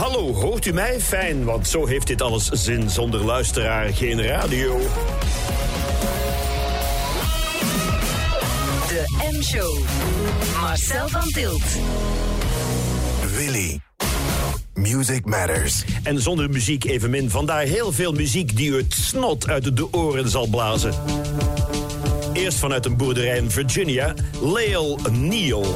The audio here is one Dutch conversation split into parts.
Hallo, hoort u mij? Fijn, want zo heeft dit alles zin zonder luisteraar, geen radio. De M-show. Marcel van Tilt. Willy. Music Matters. En zonder muziek evenmin. Vandaar heel veel muziek die u het snot uit de oren zal blazen. Eerst vanuit een boerderij in Virginia, Lale Neal.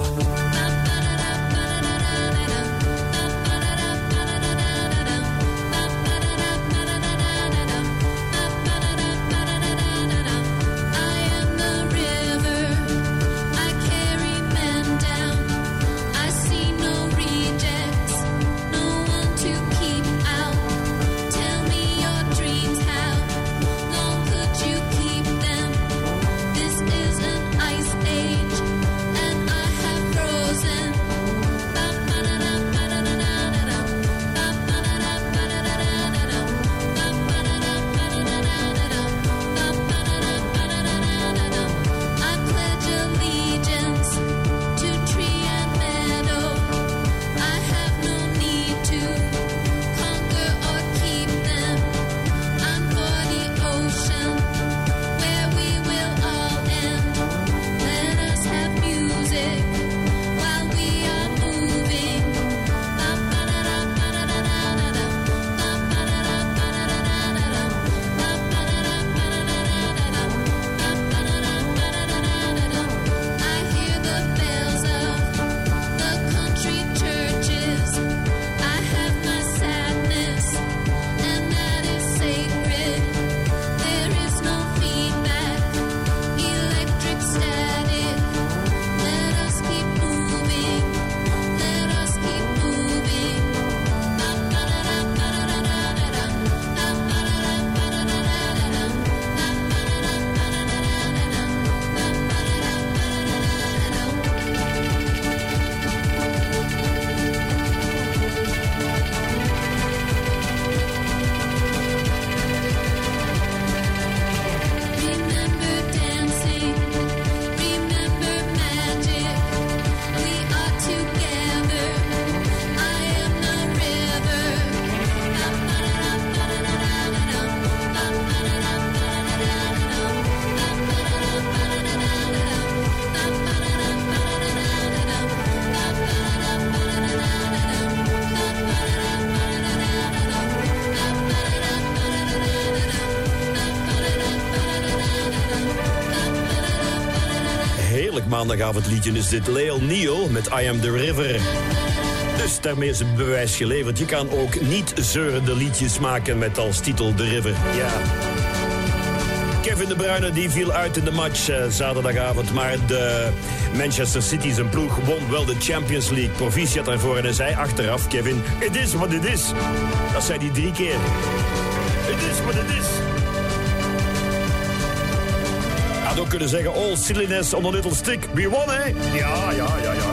Maandagavondliedje is dit Leo Neal met I Am The River. Dus daarmee is een bewijs geleverd. Je kan ook niet zeurende liedjes maken met als titel The River. Ja. Kevin De Bruyne die viel uit in de match uh, zaterdagavond. Maar de Manchester City, zijn ploeg, won wel de Champions League. Proficiat daarvoor. En hij zei achteraf, Kevin, it is what it is. Dat zei hij drie keer. It is what it is. Kunnen zeggen, all silliness on a little stick. We won, hè? Ja, ja, ja, ja.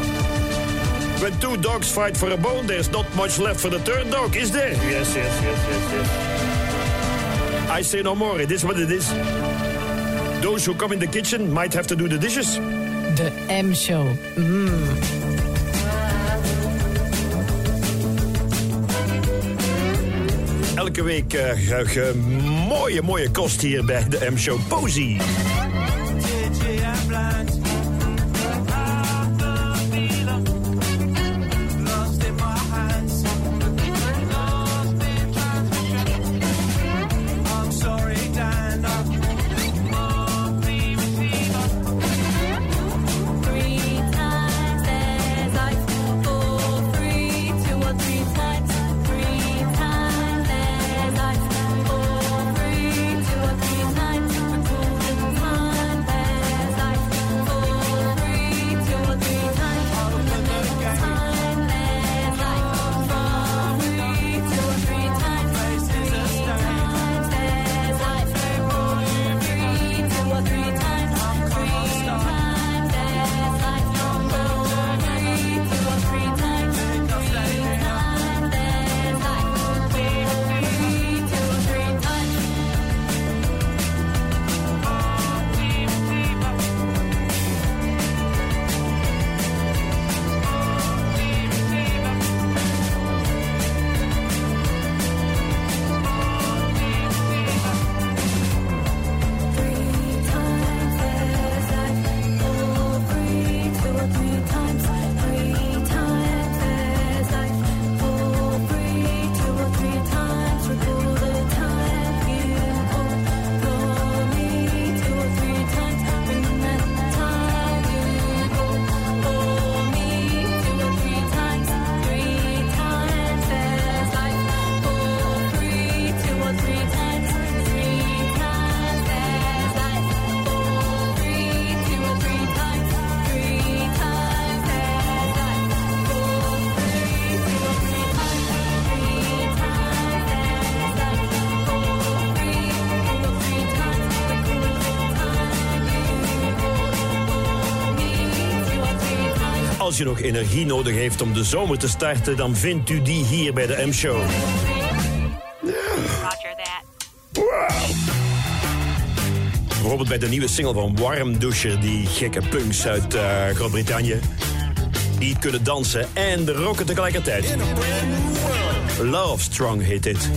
When two dogs fight for a bone, there's not much left for the third dog, is there? Yes, yes, yes, yes, yes. I say no more, it is what it is. Those who come in the kitchen might have to do the dishes. De M-show. Mm. Elke week uh, mooie, mooie kost hier bij de M-show Posy. je nog energie nodig heeft om de zomer te starten, dan vindt u die hier bij de M-show. Bijvoorbeeld bij de nieuwe single van Warm Douchen, die gekke punks uit uh, Groot-Brittannië. Die kunnen dansen en rocken tegelijkertijd. Love Strong heet dit.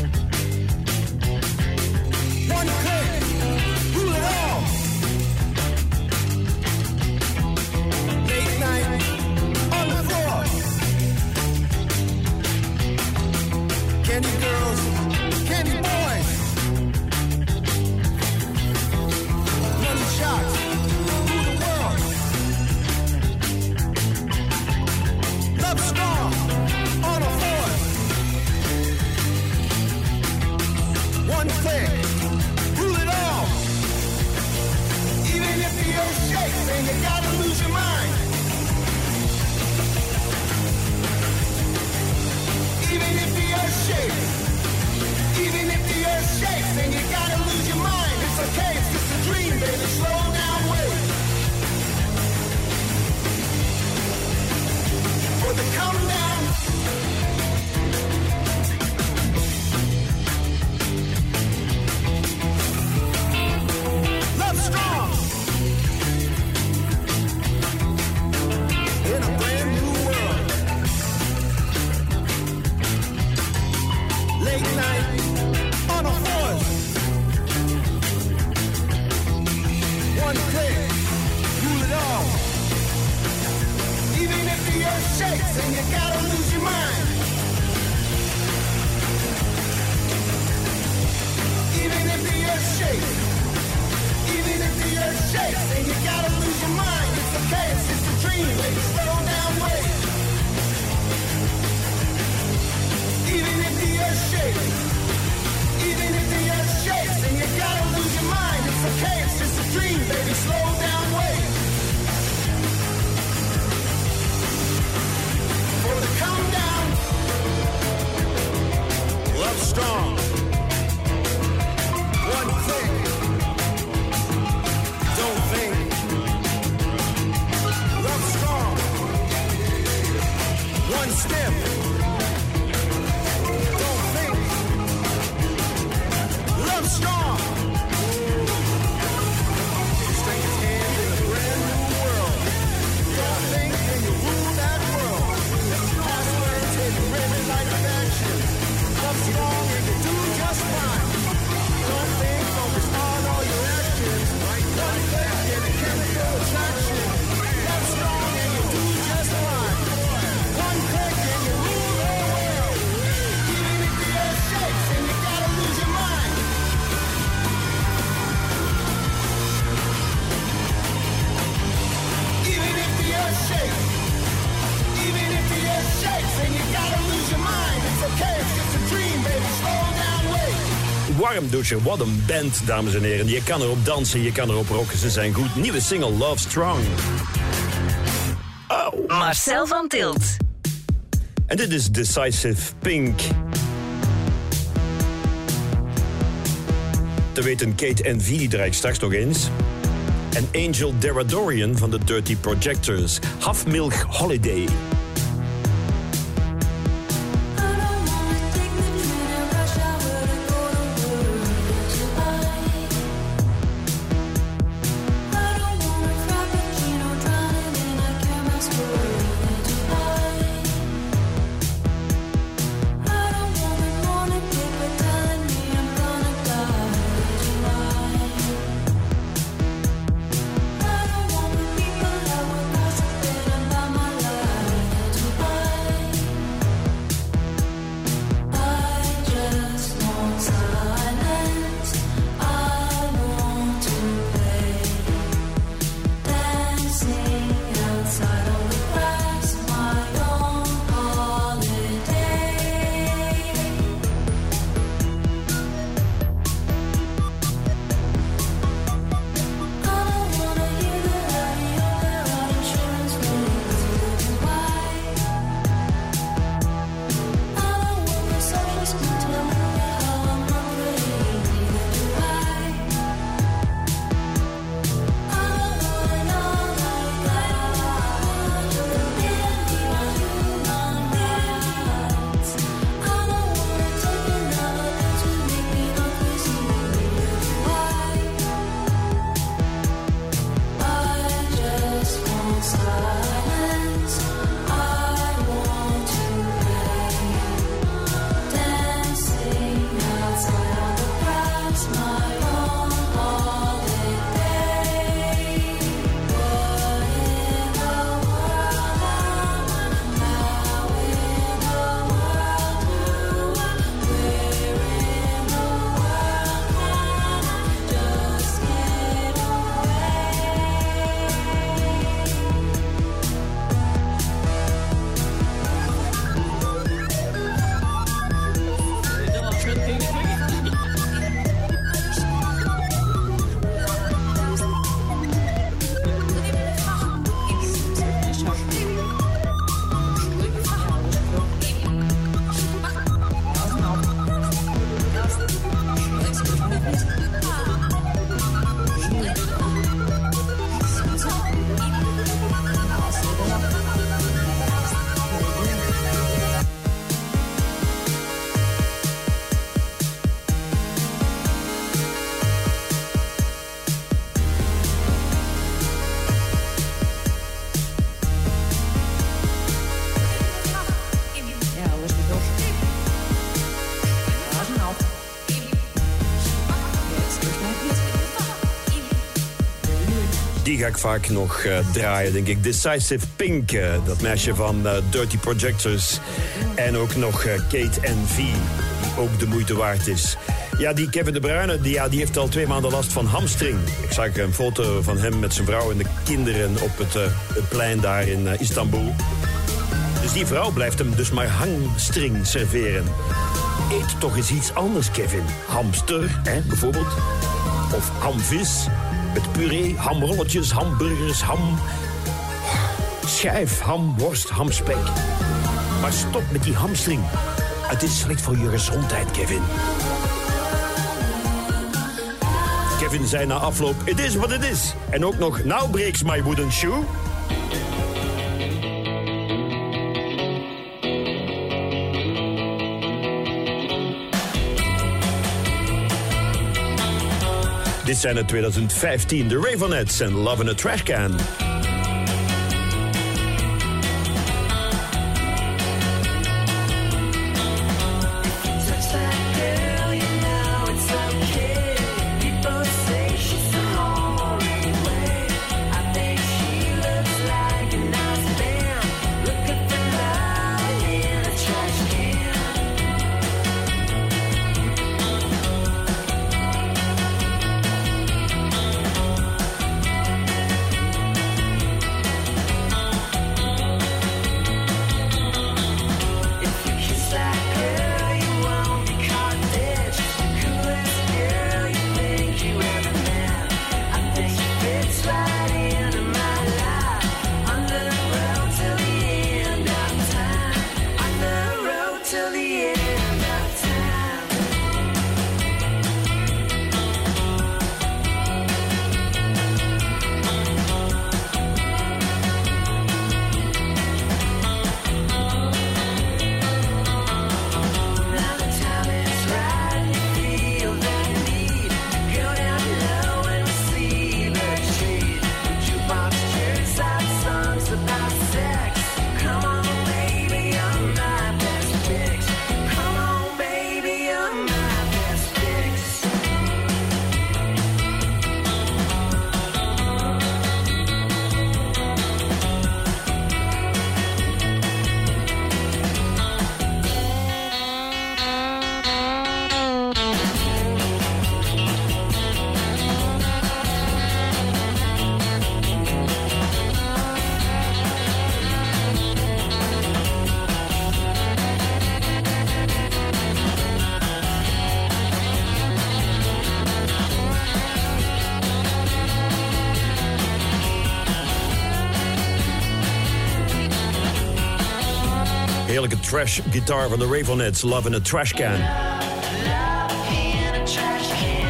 Wat een band, dames en heren. Je kan erop dansen, je kan erop rocken. Ze zijn goed. Nieuwe single Love Strong. Oh. Marcel van Tilt. En dit is Decisive Pink. Te weten, Kate en V, draai ik straks nog eens. En Angel Deradorian van de Dirty Projectors. Half Milk Holiday. Die ga ik vaak nog eh, draaien, denk ik. Decisive Pink, eh, dat meisje van eh, Dirty Projectors. En ook nog Kate V, die ook de moeite waard is. Ja, die Kevin De Bruyne, die, ja, die heeft al twee maanden last van hamstring. Ik zag een foto van hem met zijn vrouw en de kinderen op het, het plein daar in Istanbul. Dus die vrouw blijft hem dus maar hamstring serveren. Eet toch eens iets anders, Kevin. Hamster, hè, bijvoorbeeld. Of hamvis. Met puree, hamrolletjes, hamburgers, ham... Schijf, ham, worst, hamspek. Maar stop met die hamstring. Het is slecht voor je gezondheid, Kevin. Kevin zei na afloop, it is what it is. En ook nog, now breaks my wooden shoe. Dit zijn het 2015, de Ravenettes en Love in a Trash Can. Trash guitar van de Ravenettes, Love in a Trash Can. In a trash can.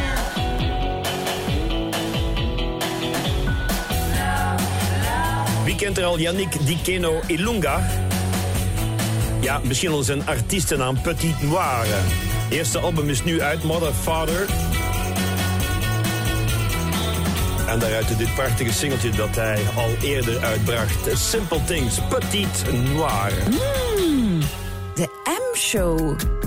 Wie kent er al Yannick Dikeno Ilunga? Ja, misschien al zijn artiestennaam Petit Noir. Eerste album is nu uit, Mother Father. En daaruit dit prachtige singeltje dat hij al eerder uitbracht. Simple Things, Petit Noir. De M-show.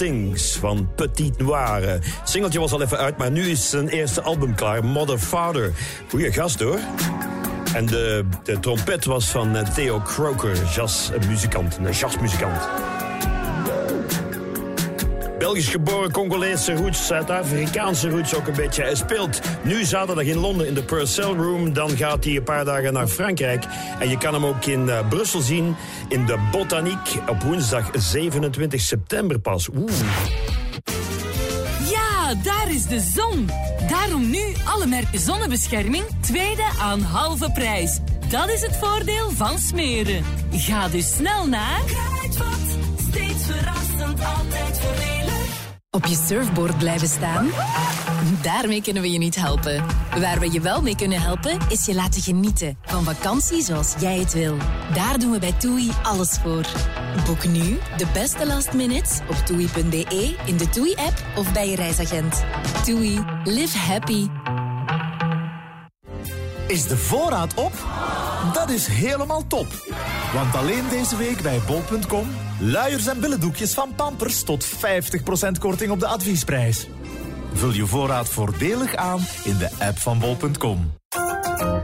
Things van Petit Noir. Singeltje was al even uit, maar nu is zijn eerste album klaar. Mother Father. Goeie gast hoor. En de, de trompet was van eh, Theo Croker, jazzmuzikant. Een jazzmuzikant. Belgisch geboren, Congolese roots, Zuid-Afrikaanse roots ook een beetje. Hij speelt nu zaterdag in Londen in de Purcell Room. Dan gaat hij een paar dagen naar Frankrijk. En je kan hem ook in eh, Brussel zien in de Botaniek op woensdag 27 september pas. Oeh. Ja, daar is de zon. Daarom nu alle merken zonnebescherming, tweede aan halve prijs. Dat is het voordeel van smeren. Ga dus snel naar... Kruidvat, steeds verrassend, altijd voordelig. Op je surfboard blijven staan? Daarmee kunnen we je niet helpen. Waar we je wel mee kunnen helpen, is je laten genieten van vakantie zoals jij het wil. Daar doen we bij TUI alles voor. Boek nu de beste last minutes op toei.be, in de TUI-app of bij je reisagent. TUI, live happy. Is de voorraad op? Dat is helemaal top. Want alleen deze week bij bol.com... luiers en billendoekjes van Pampers tot 50% korting op de adviesprijs. Vul je voorraad voordelig aan in de app van bol.com.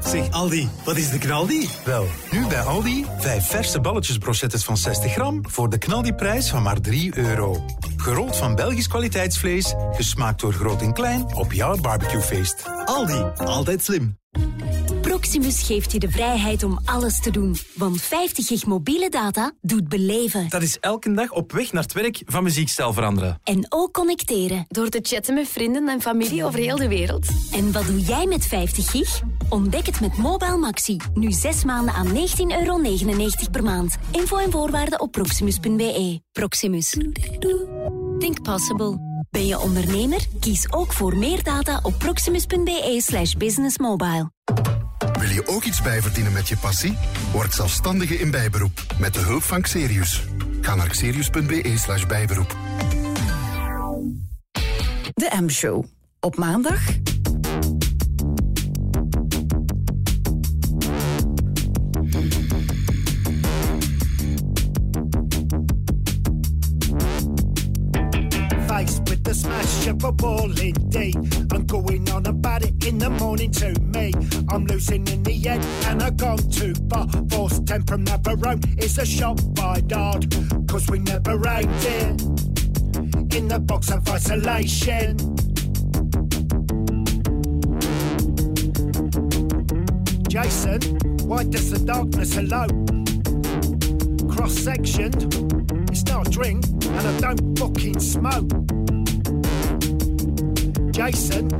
Zeg Aldi, wat is de knaldi? Wel, nu bij Aldi vijf verse balletjes brochettes van 60 gram voor de knaldiprijs van maar 3 euro. Gerold van Belgisch kwaliteitsvlees, gesmaakt door groot en klein op jouw barbecuefeest. Aldi, altijd slim. Proximus geeft je de vrijheid om alles te doen. Want 50 gig mobiele data doet beleven. Dat is elke dag op weg naar het werk van muziekstijl veranderen. En ook connecteren. Door te chatten met vrienden en familie over heel de wereld. En wat doe jij met 50 gig? Ontdek het met Mobile Maxi. Nu 6 maanden aan 19,99 euro per maand. Info en voorwaarden op proximus.be. Proximus. Think possible. Ben je ondernemer? Kies ook voor meer data op proximus.be slash businessmobile. Wil je ook iets bijverdienen met je passie? Word zelfstandige in bijberoep met de hulp van Xerius. Ga naar xerius.be slash bijberoep. De M-show. Op maandag of a ball indeed. I'm going on about it in the morning to me. I'm losing in the end and I've gone too far. Force 10 from Navarone is a shot by Dodd. Cause we never aimed it in the box of isolation. Jason, why does the darkness alone? Cross sectioned, it's not a drink, and I don't fucking smoke. Jason,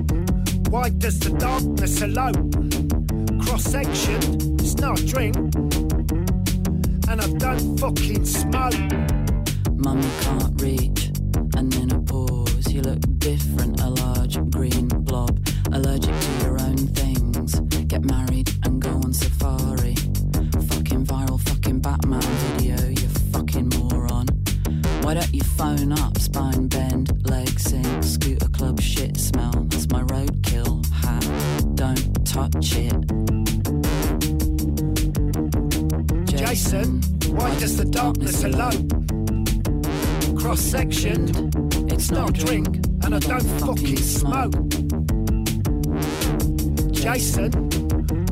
why does the darkness alone? Cross section, it's not a drink, and I don't fucking smoke. Mummy can't reach, and then a pause. You look different, a large green blob. Allergic to your own things. Get married and go on safari. Why don't you phone up, spine bend, leg sink, scooter club shit smell? That's my roadkill hat. Don't touch it. Jason, why does the darkness alone? Cross sectioned, it's not a drink, and I don't fucking smoke. Jason,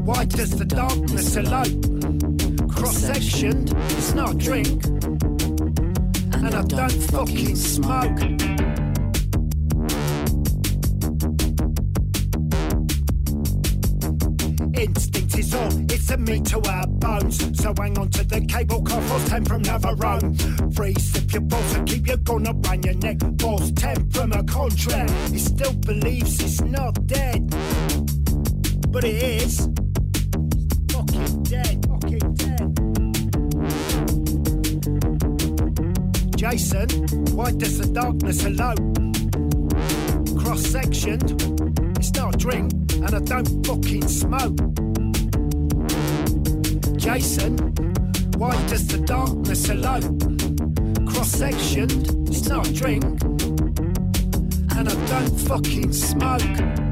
why does the darkness alone? Cross sectioned, it's not a drink, and I don't fucking smoke. Instinct is on, it's a meat to our bones. So hang on to the cable car, force 10 from Navarone. Freeze if your balls and keep your gun up on your neck. Force 10 from a contract, he still believes he's not dead. but it is. Jason, why does the darkness elope? Cross sectioned, it's not a drink, and I don't fucking smoke. Jason, why does the darkness elope? Cross sectioned, it's not a drink, and I don't fucking smoke.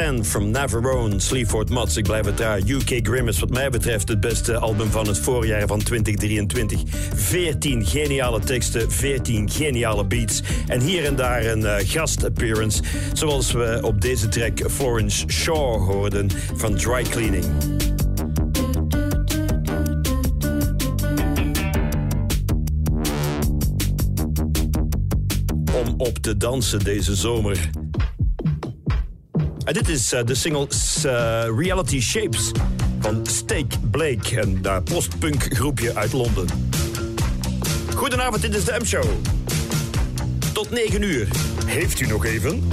10 from Navarone, Sleaford Mats. Ik blijf het daar. UK Grimace, wat mij betreft, het beste album van het voorjaar van 2023. 14 geniale teksten, 14 geniale beats. En hier en daar een eh, gast-appearance. Zoals we op deze track Florence Shaw hoorden van Dry Cleaning. Om op te dansen deze zomer. En dit is eh, de single eh, Reality Shapes van Steak Blake, een postpunk groepje uit Londen. Goedenavond, dit is de M-show. Tot 9 uur. Heeft u nog even?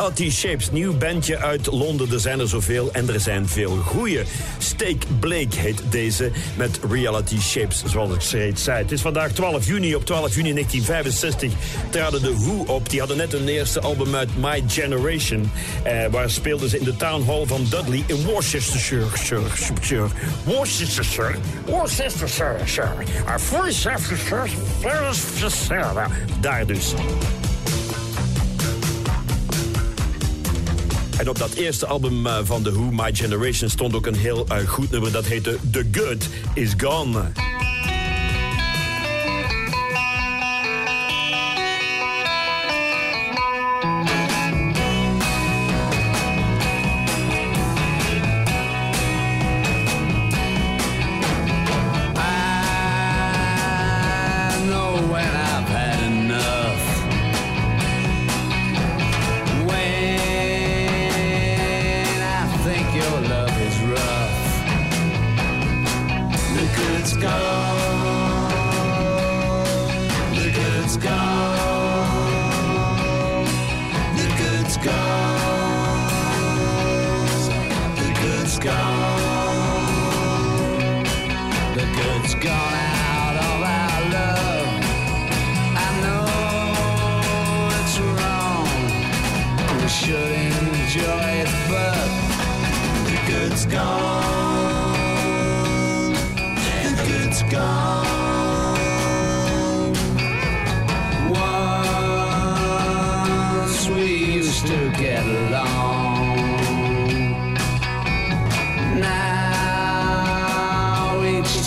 Reality Shapes, nieuw bandje uit Londen. Er zijn er zoveel en er zijn veel goeie. Steak Blake heet deze met Reality Shapes, zoals ik steeds zei. Het is vandaag 12 juni. Op 12 juni 1965 traden de Who op. Die hadden net hun eerste album uit My Generation. Eh, waar speelden ze in de Town Hall van Dudley in Worcestershire. Shire, Shire, Worcestershire. Worcestershire. Shire. Worcestershire. Worcestershire. Daar dus. En op dat eerste album eh, van The Who, My Generation, stond ook een heel eh, goed nummer. Dat heette The Good Is Gone.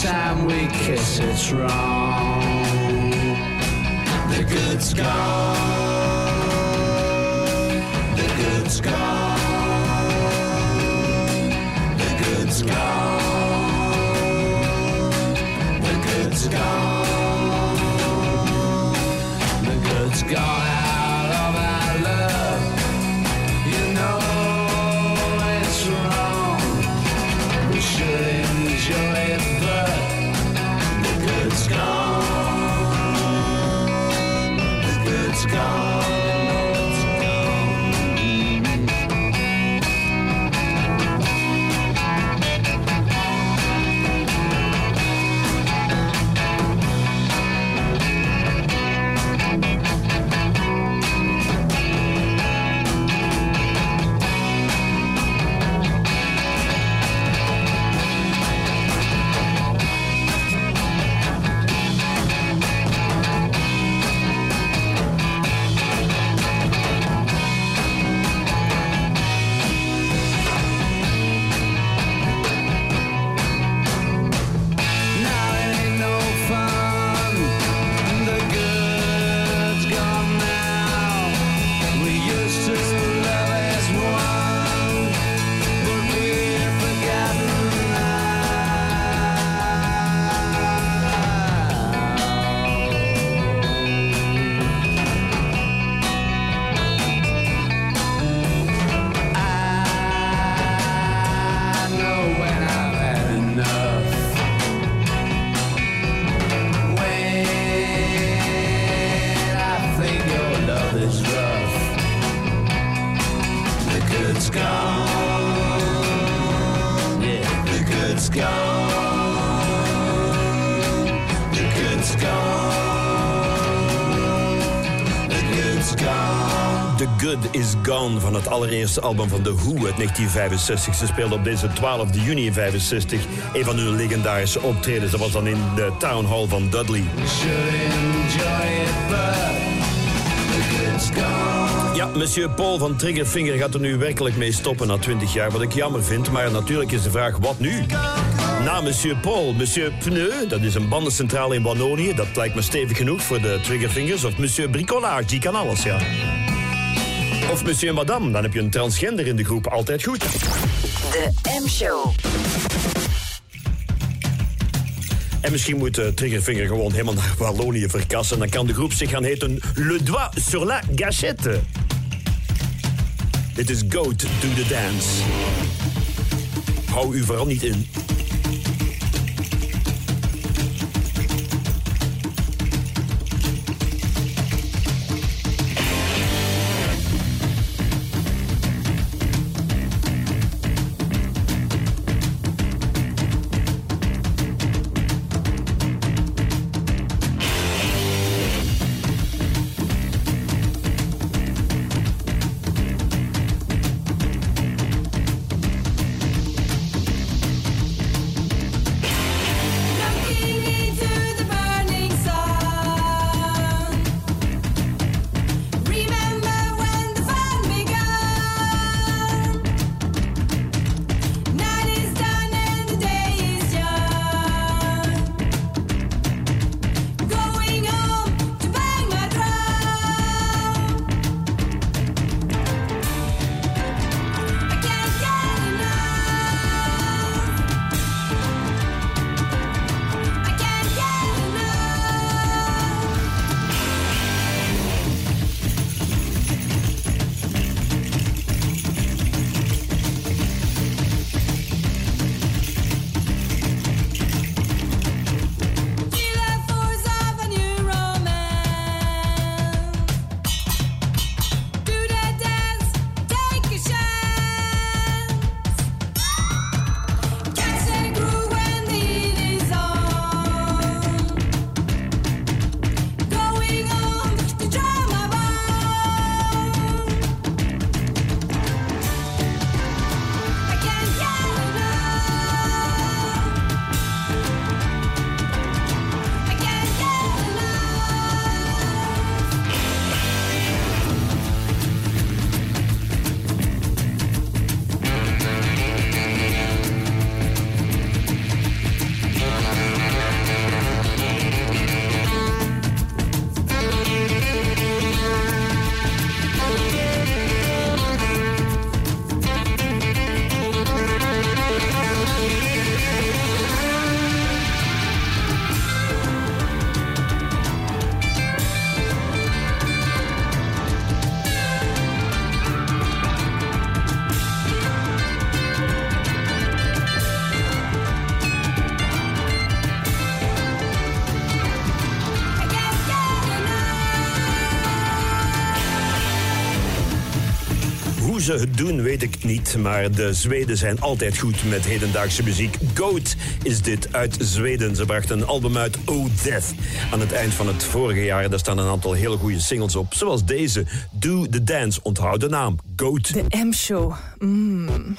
Time we kiss, it's wrong. The good's gone. The good's gone. The good's gone. The good's gone. The good's gone allereerste album van The Who uit 1965. Ze speelden op deze 12 juni in 65 een van hun legendarische optredens. Dat was dan in de Town Hall van Dudley. Ja, monsieur Paul van Triggerfinger gaat er nu werkelijk mee stoppen na 20 jaar. Wat ik jammer vind, maar natuurlijk is de vraag wat nu? Na monsieur Paul, monsieur Pneu, dat is een bandencentrale in Wallonië. Dat lijkt me stevig genoeg voor de Triggerfingers. Of monsieur Bricolage, die kan alles, ja. Of monsieur Madame, dan heb je een transgender in de groep. Altijd goed. De M-show. En misschien moet uh, Triggerfinger gewoon helemaal naar Wallonië verkassen. Dan kan de groep zich gaan heten Le Doigt sur la Gâchette. Dit is Goat to the Dance. Hou u vooral niet in. Ze het doen, weet ik niet. Maar de Zweden zijn altijd goed met hedendaagse muziek. Goat is dit uit Zweden. Ze brachten een album uit, Oh Death. Aan het eind van het vorige jaar. Daar staan een aantal hele goede singles op. Zoals deze, Do the Dance. Onthoud de naam, Goat. De M-show. Mmm.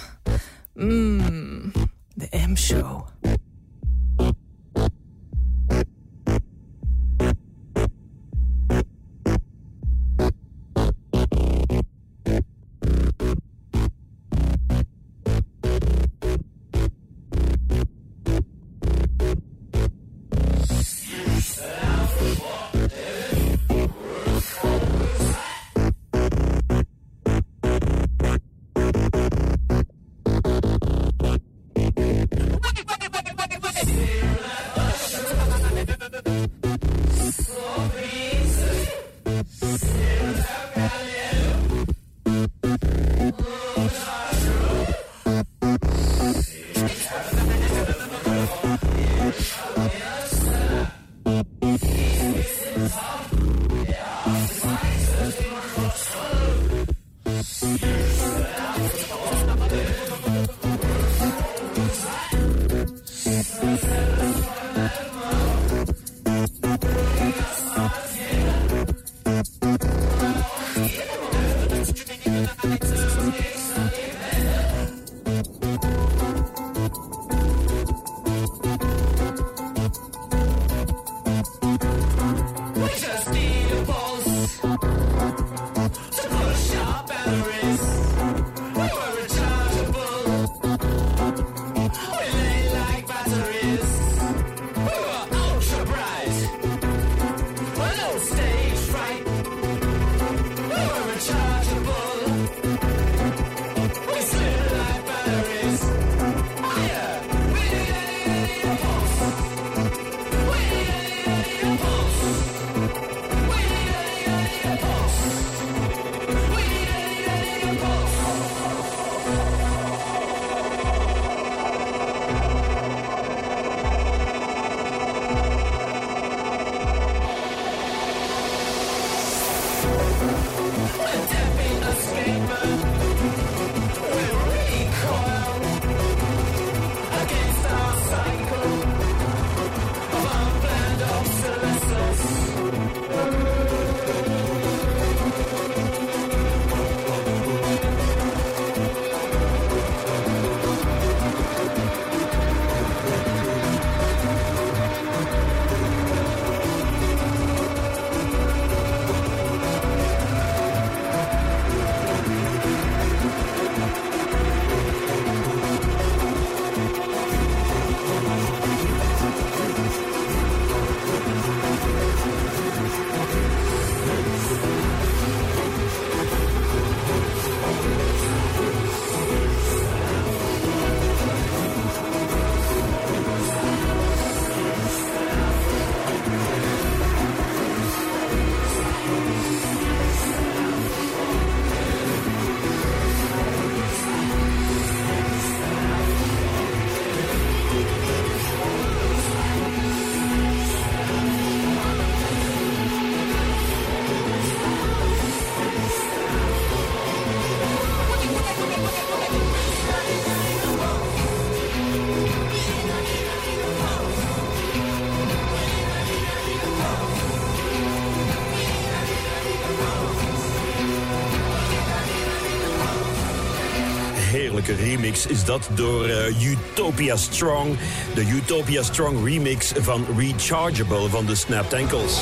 Is dat door eh, Utopia Strong. De Utopia Strong remix van Rechargeable van de Snapped Ankles.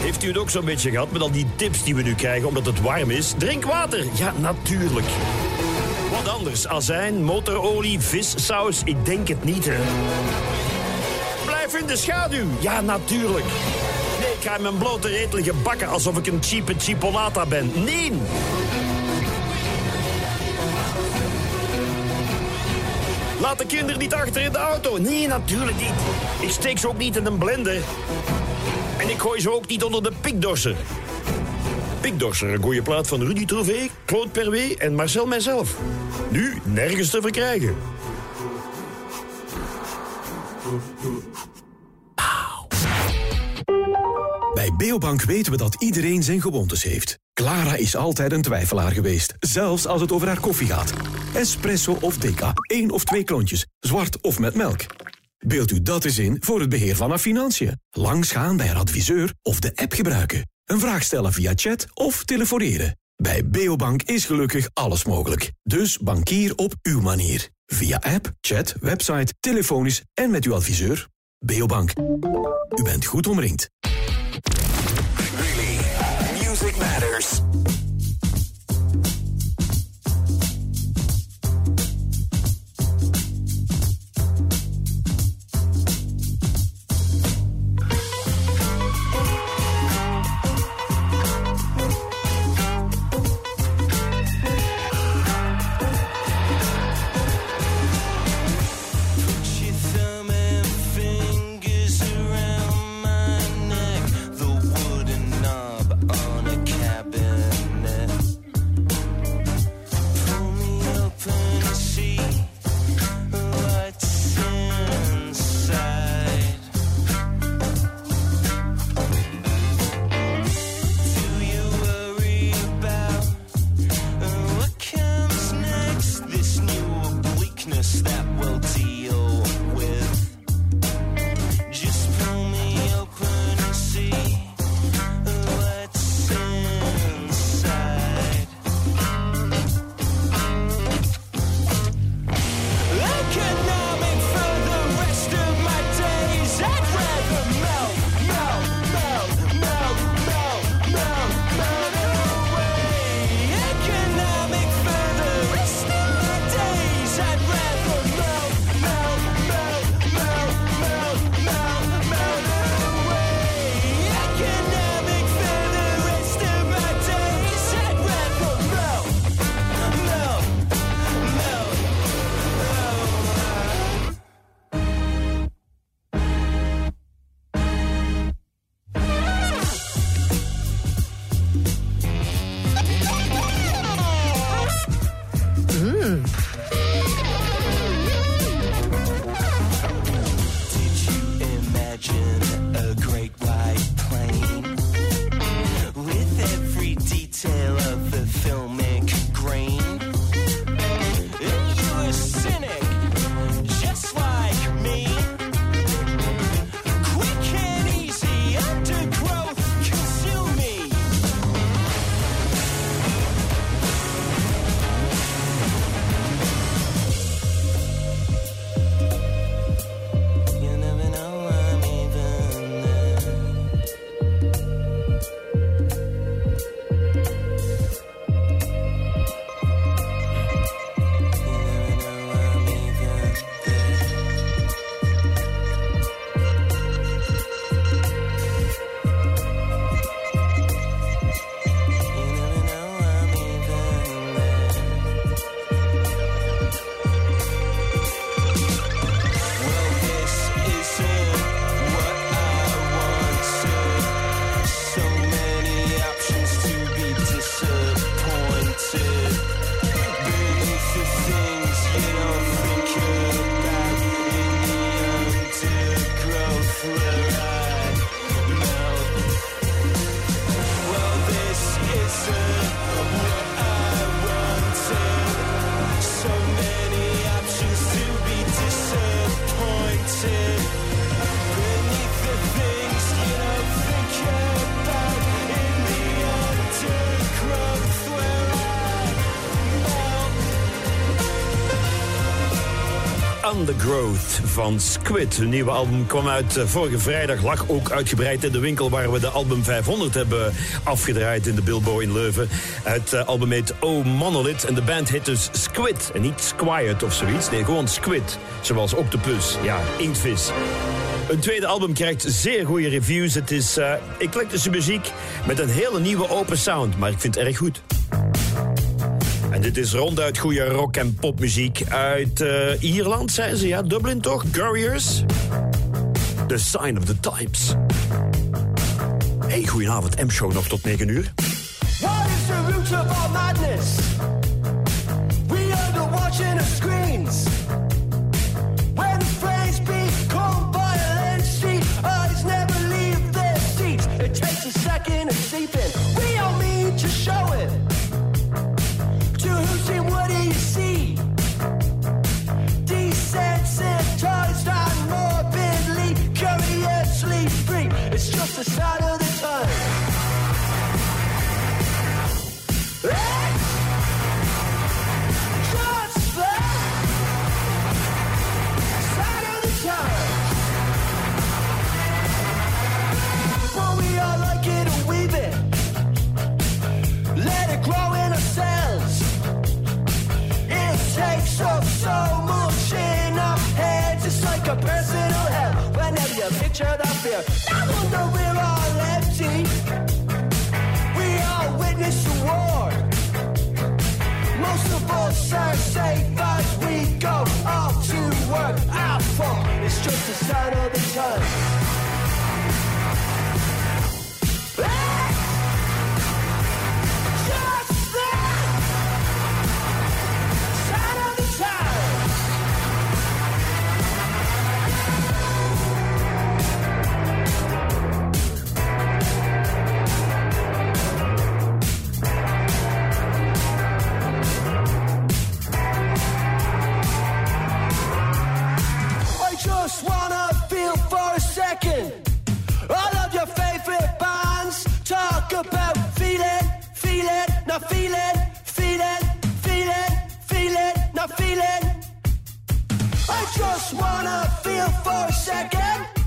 Heeft u het ook zo'n beetje gehad met al die tips die we nu krijgen omdat het warm is? Drink water! Ja, natuurlijk. Wat anders? Azijn, motorolie, vissaus? Ik denk het niet, hè. Blijf in de schaduw! Ja, natuurlijk. Nee, ik ga in mijn blote reet liggen bakken alsof ik een cheape chipolata ben. Nee! Kinderen niet achter in de auto. Nee, natuurlijk niet. Ik steek ze ook niet in een blender. En ik gooi ze ook niet onder de pikdorser. Pikdorser, een goede plaat van Rudy Trouvé, Claude Perwé en Marcel mijzelf. Nu nergens te verkrijgen. Bij Beobank weten we dat iedereen zijn gewoontes heeft. Clara is altijd een twijfelaar geweest, zelfs als het over haar koffie gaat. Espresso of decaf, één of twee klontjes, zwart of met melk. Beeld u dat eens in voor het beheer van haar financiën. Langsgaan bij haar adviseur of de app gebruiken. Een vraag stellen via chat of telefoneren. Bij Beobank is gelukkig alles mogelijk. Dus bankier op uw manier. Via app, chat, website, telefonisch en met uw adviseur. Beobank. U bent goed omringd. Really, music matters. Undergrowth van Squid. Hun nieuwe album kwam uit eh, vorige vrijdag. Lag ook uitgebreid in de winkel waar we de album 500 hebben afgedraaid in de Bilbo in Leuven. Het eh, album heet Oh Monolith en de band heet dus Squid. En niet Squired of zoiets. Nee, gewoon Squid. Zoals Octopus. Ja, inktvis. Een tweede album krijgt zeer goede reviews. Het is eh eclectische muziek met een hele nieuwe open sound. Maar ik vind het erg goed. Dit is ronduit goede rock- en popmuziek uit eh, Ierland, zijn ze. Ja, Dublin toch? Gurriers? The Sign of the Times. Hey, goedenavond. M-show nog tot 9 uur. What is the root of all madness? Capture the fear. I wonder we're all empty. We all witness the war. Most of us are safe as we go off to work. Our fault. It's just a sign of the time. Wanna feel for a second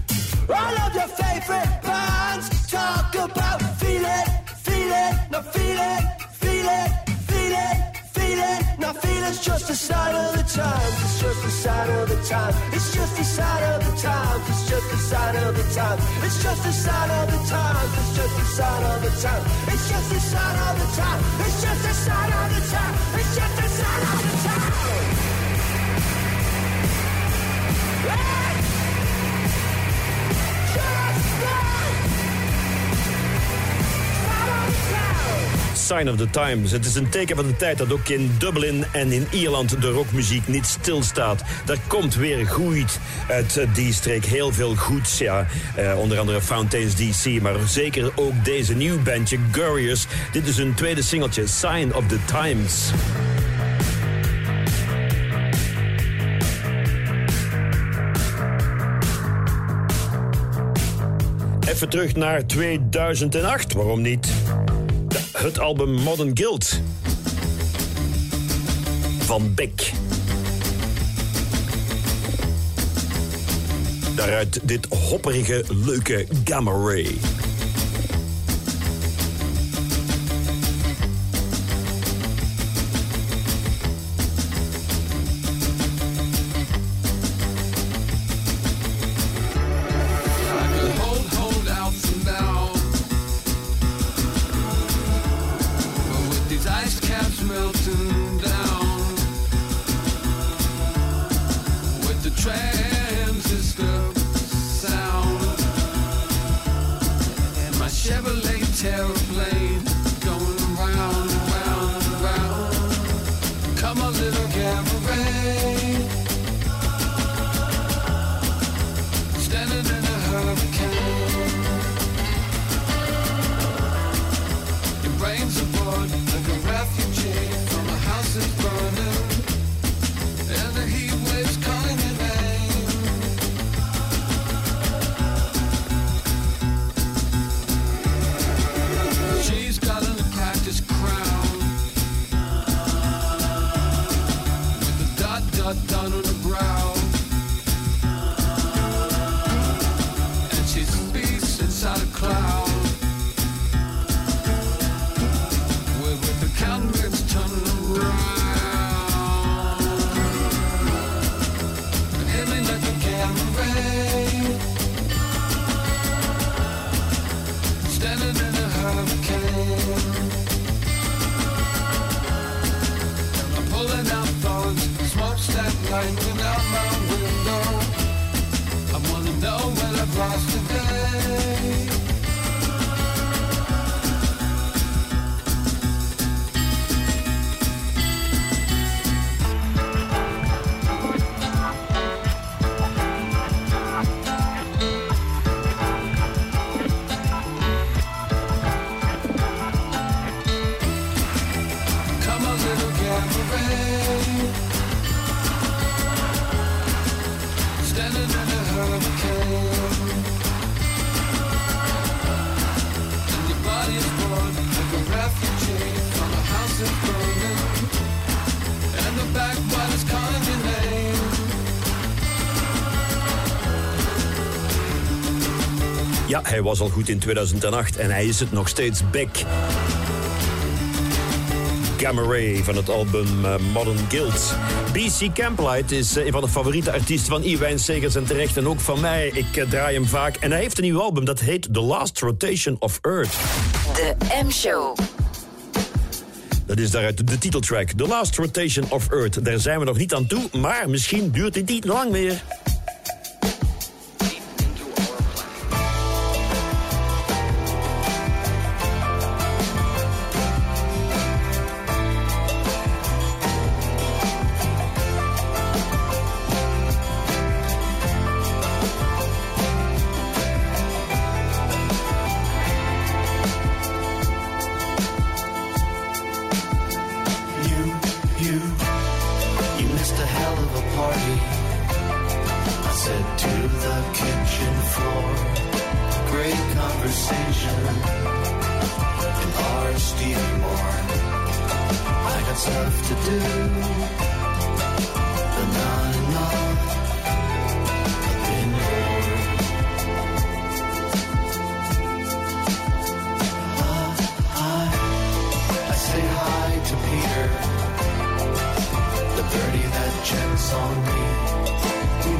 all of your favorite bands. Talk about feeling, feeling, not feeling, feeling, feeling, feeling, not feeling's just a sign of the times. It's just a sign of the time. It's just a sign of the times. It's just a sign of the time. It's just a sign of the times. It's just a sign of the time. It's just a sign of the time. It's just a sign of the time. It's just a sign of the time. Sign of the Times. Het is een teken van de tijd dat ook in Dublin en in Ierland de rockmuziek niet stilstaat. Er komt weer goed uit die streek. Heel veel goeds, ja. Eh, onder andere Fountains DC, maar zeker ook deze nieuw bandje, Gurious. Dit is hun tweede singeltje, Sign of the Times. Even terug naar 2008, waarom niet? Het album Modern Guild van Beck. Daaruit dit hopperige, leuke Gamma Ray. Hij was al goed in 2008 en hij is het nog steeds Beck. Gamma Ray van het album eh, Modern Guild. BC Camplight is eh, een van de favoriete artiesten van Iwijn Segers en terecht. En ook van mij, ik eh, draai hem vaak. En hij heeft een nieuw album, dat heet The Last Rotation of Earth. De M-show. Dat is daaruit de titeltrack, The Last Rotation of Earth. Daar zijn we nog niet aan toe, maar misschien duurt dit niet lang meer. Said to the kitchen floor, great conversation in our Stevie Moore. I got stuff to do, but not enough. Say hi to Peter, the birdie that checks on me.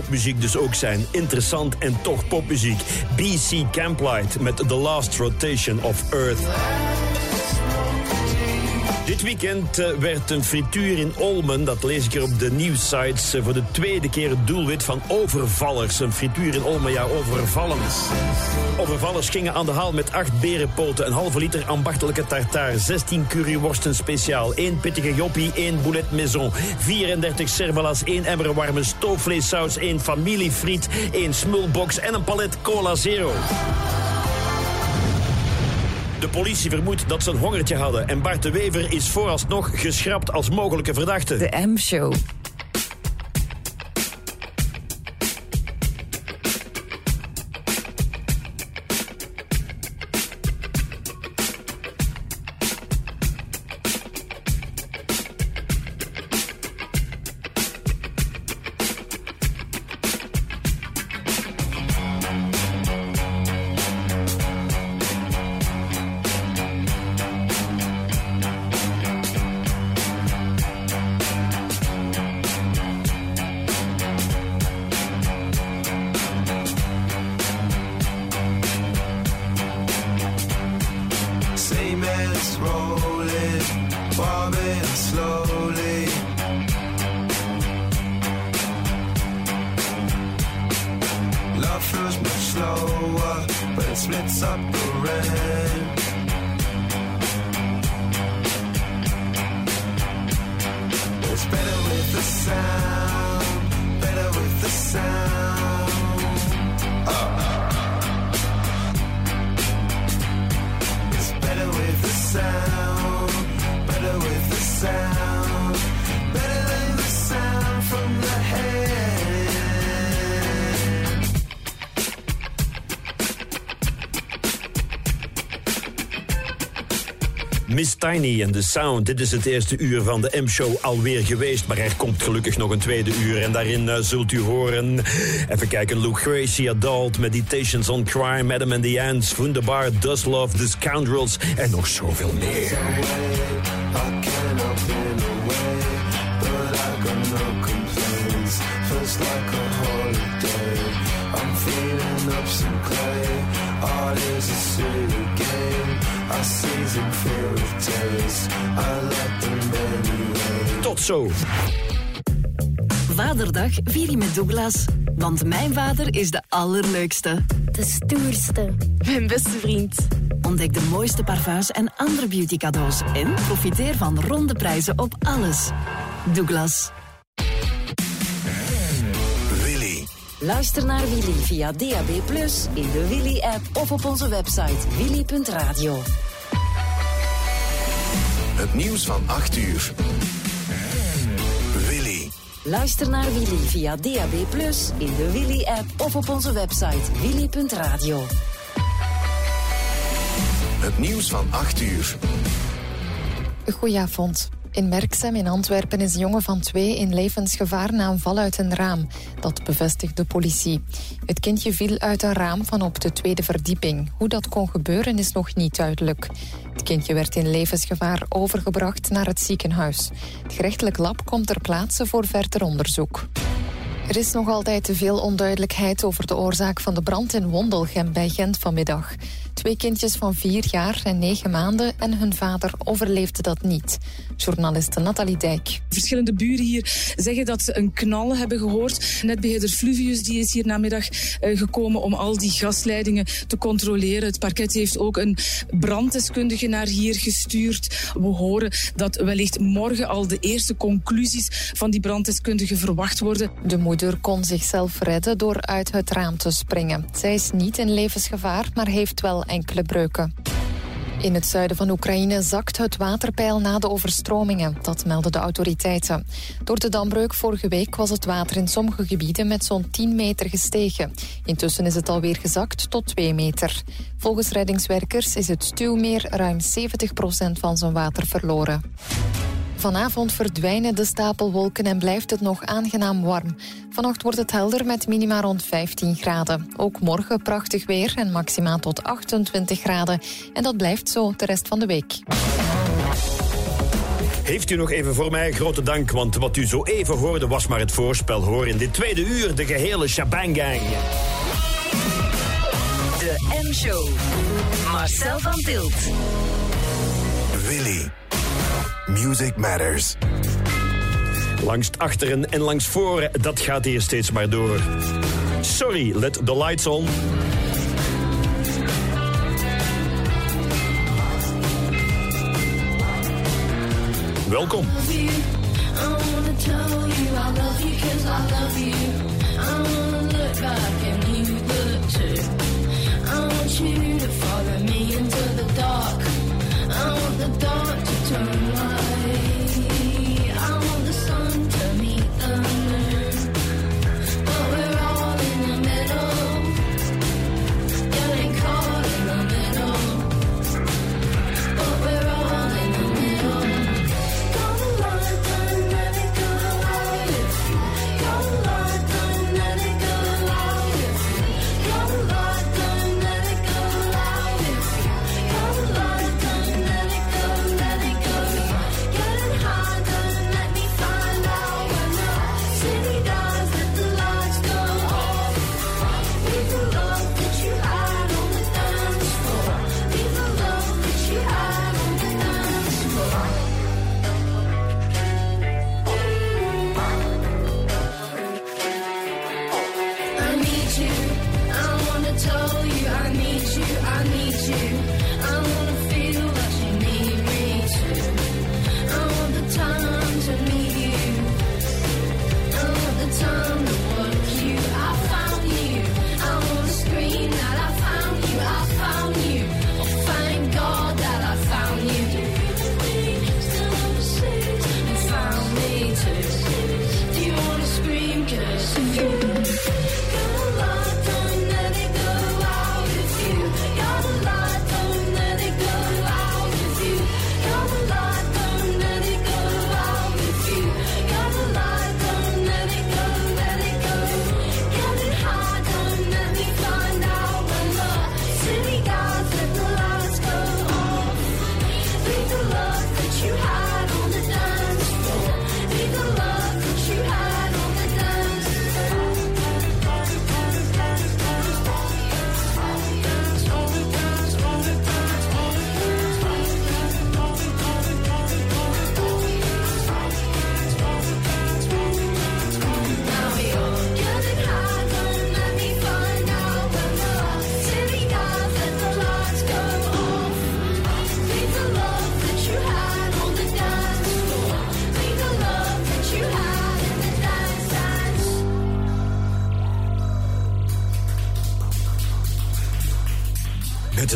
popmuziek dus ook zijn. Interessant en toch popmuziek. BC Camplight met The Last Rotation of Earth. Dit weekend eh, werd een frituur in Olmen, dat lees ik er op de nieuwsites, eh, voor de tweede keer het doelwit van overvallers. Een frituur in Olmen, ja, overvallen. Overvallers gingen aan de haal met acht berenpoten, een halve liter ambachtelijke tartaar, 16 curryworsten speciaal, één pittige joppie, één boulet maison, 34 cervelas, één emmer warme stoofvleessaus, één familiefriet, één smulbox en een palet cola zero. Politie vermoedt dat ze een hongertje hadden en Bart de Wever is vooralsnog geschrapt als mogelijke verdachte. De M-show. Tiny en The Sound. Dit is het eerste uur van de M-show alweer geweest. Maar er komt gelukkig nog een tweede uur. En daarin eh, zult u horen... Even kijken. Lucretia Adult, Meditations on Crime... Adam and the Ants, Wunderbar, Dust Love, The Scoundrels... en nog zoveel meer. Tot zo. Vaderdag vier je met Douglas. Want mijn vader is de allerleukste. De stoerste. Mijn beste vriend. Ontdek de mooiste parfums en andere beauty cadeaus. En profiteer van ronde prijzen op alles. Douglas. Willy. Luister naar Willy via DAB+, in de Willy-app of op onze website willy.radio. Het nieuws van 8 uur. Willy. Luister naar Willy via DAB+, in de Willy-app of op onze website willy.radio. Het nieuws van 8 uur. Goedenavond. In Merksem in Antwerpen is een jongen van twee in levensgevaar na een val uit een raam. Dat bevestigt de politie. Het kindje viel uit een raam van op de tweede verdieping. Hoe dat kon gebeuren is nog niet duidelijk. Het kindje werd in levensgevaar overgebracht naar het ziekenhuis. Het gerechtelijk lab komt ter plaatse voor verder onderzoek. Er is nog altijd te veel onduidelijkheid over de oorzaak van de brand in Wondelgem bij Gent vanmiddag. Twee kindjes van vier jaar en negen maanden en hun vader overleefden dat niet. Journaliste Nathalie Dijk. Verschillende buren hier zeggen dat ze een knal hebben gehoord. Netbeheerder Fluvius die is hier namiddag eh, gekomen om al die gasleidingen te controleren. Het parket heeft ook een branddeskundige naar hier gestuurd. We horen dat wellicht morgen al de eerste conclusies van die branddeskundige verwacht worden. De moeder kon zichzelf redden door uit het raam te springen. Zij is niet in levensgevaar, maar heeft wel enkele breuken. In het zuiden van Oekraïne zakt het waterpeil na de overstromingen. Dat melden de autoriteiten. Door de dambreuk vorige week was het water in sommige gebieden met zo'n 10 meter gestegen. Intussen is het alweer gezakt tot 2 meter. Volgens reddingswerkers is het Stuwmeer ruim 70% van zijn water verloren. Vanavond verdwijnen de stapelwolken en blijft het nog aangenaam warm. Vannacht wordt het helder met minima rond 15 graden. Ook morgen prachtig weer en maxima tot 28 graden. En dat blijft zo de rest van de week. Heeft u nog even voor mij grote dank, want wat u zo even hoorde was maar het voorspel hoor. In dit tweede uur de gehele Shabangang. De M-show. Marcel van Tilt. Willy. Music Matters. Langs achteren en langs voren, dat gaat hier steeds maar door. Sorry, let the lights on. Welkom. I wanna tell you I love you 'cause I love you. I wanna look back and you look too. I want you to follow me into the dark. I want the dark to turn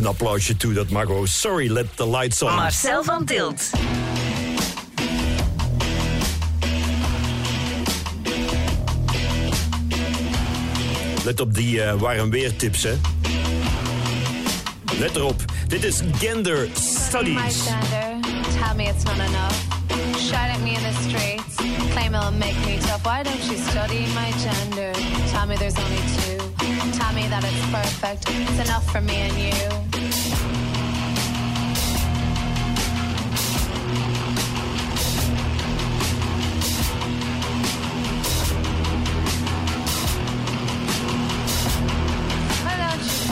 applausje toe, dat mag ook. Sorry, let the lights on. Marcel van Tilt. Let op die eh, warm weertips, hè. Let erop. Dit is Gender My Studies. gender, tell me it's not enough. Shout at me in the streets, claim it'll make me tough. Why don't you study my gender? Tell me there's only two. Tell me that it's perfect. It's enough for me and you.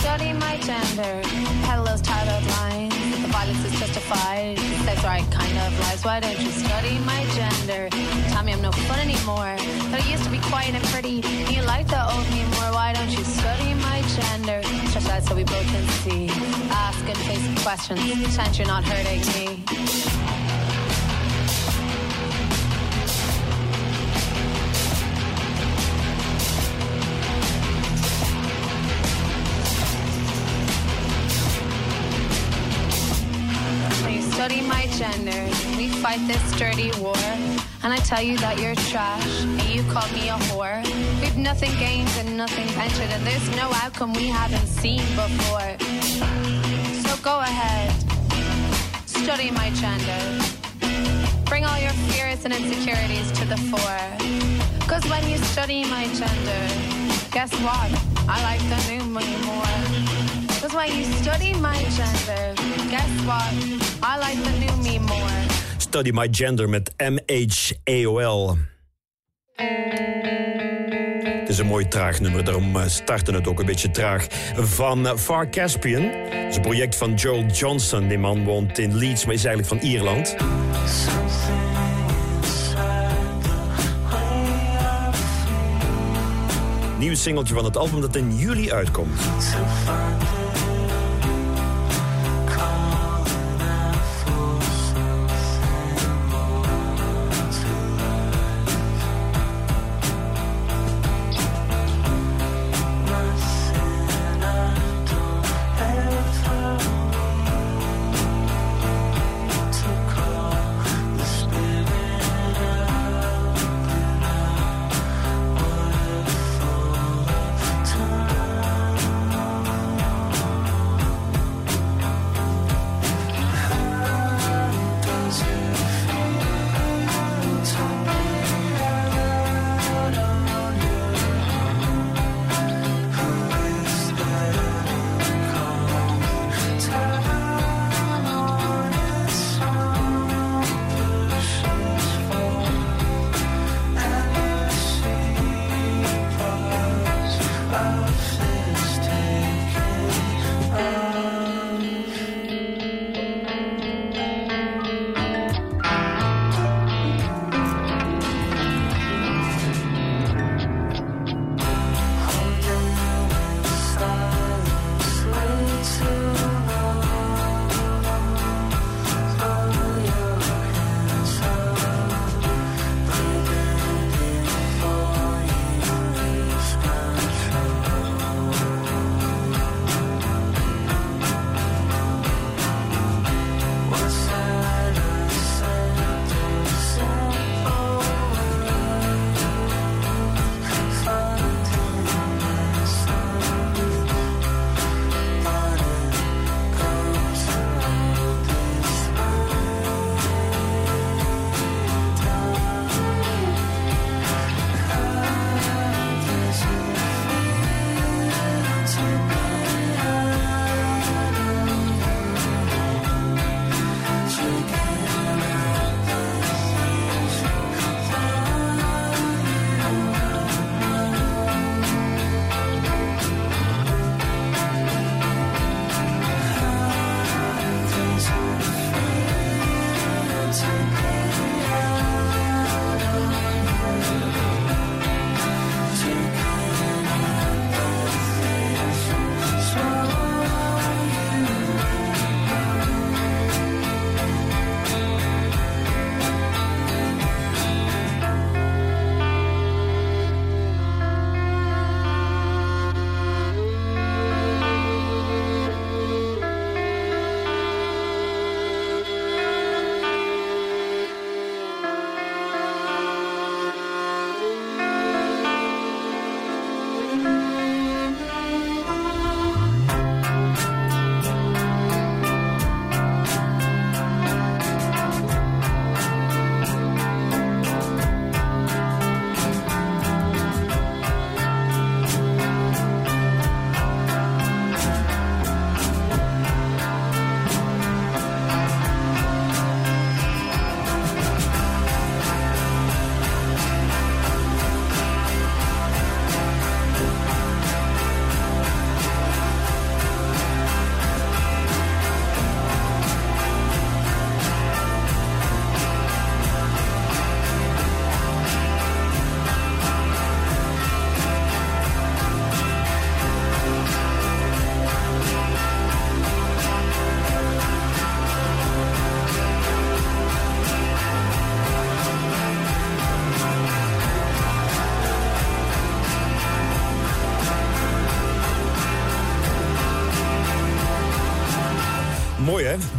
Study my gender? Peddle those tired lines. The violence is justified. Right kind of lies. Why don't you study my gender? Tell me I'm no fun anymore. That I used to be quiet and pretty. You like the old me more. Why don't you study my gender? Stretch out so we both can see. Ask and face questions. Pretend you're not hurting me. Fight this dirty war. And I tell you that you're trash, and you call me a whore. We've nothing gained and nothing ventured, and there's no outcome we haven't seen before. So go ahead, study my gender. Bring all your fears and insecurities to the fore. Cause when you study my gender, guess what? I like the new me more. Cause when you study my gender, guess what? I like the new me more. Study My Gender met MHAOL. Het is een mooi traag nummer, daarom eh, starten het ook een beetje traag. Van eh, Far Caspian. Het is een project van Joel Johnson. Die man woont in Leeds, maar is eigenlijk van Ierland. Nieuw singeltje van het album dat in juli uitkomt.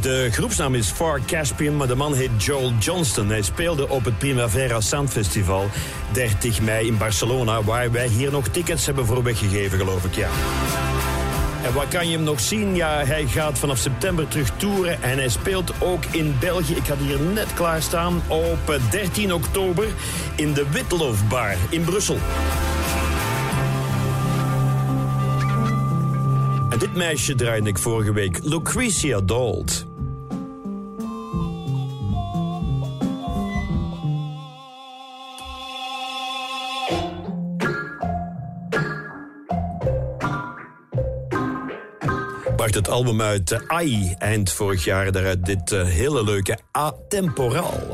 De groepsnaam is Far Caspian, maar de man heet Joel Johnston. Hij speelde op het Primavera Sound Festival 30 mei in Barcelona, waar wij hier nog tickets hebben voor weggegeven, geloof ik, ja. En waar kan je hem nog zien? Ja, hij gaat vanaf september terug toeren en hij speelt ook in België. Ik had hier net klaarstaan op eh, 13 oktober in de Witlof Bar in Brussel. En dit meisje draaide ik vorige week, Lucretia Dalt. Het album uit eh, AI eind vorig jaar. Daaruit dit eh, hele leuke Atemporaal.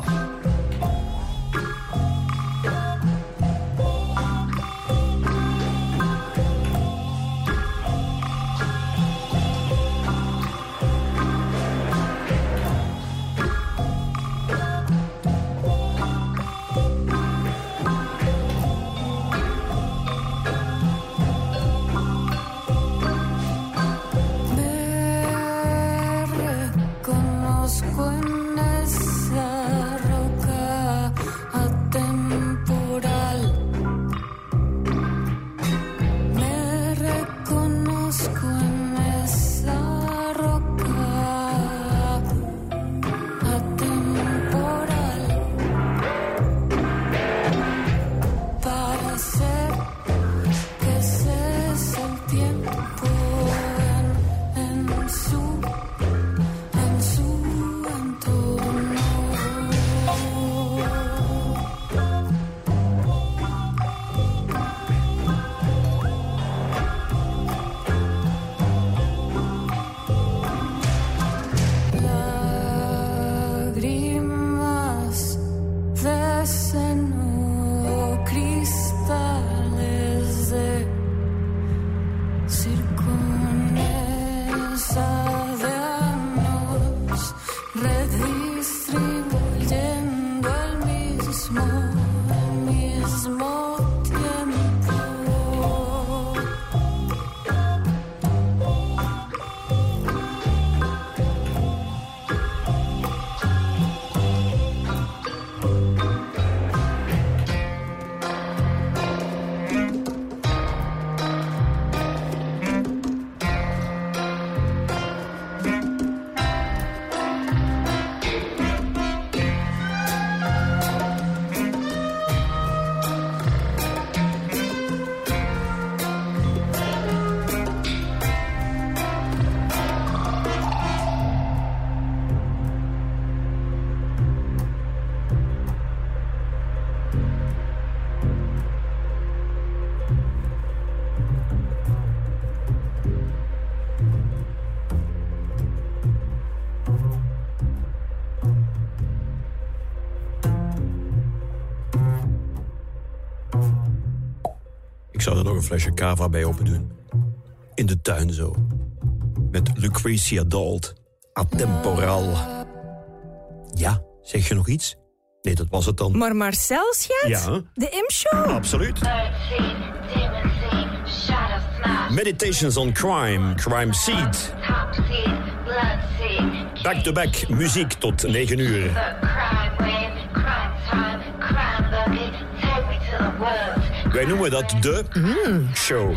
Zou er nog een flesje cava bij open doen. In de tuin zo. Met Lucretia Dalt. Atemporal. Ja, zeg je nog iets? Nee, dat was het dan. Maar Marcel, schat? Ja? De M-show? Absoluut. Meditations on Crime, Crime Seed. Back-to-back muziek tot 9 uur. Wij noemen dat de show.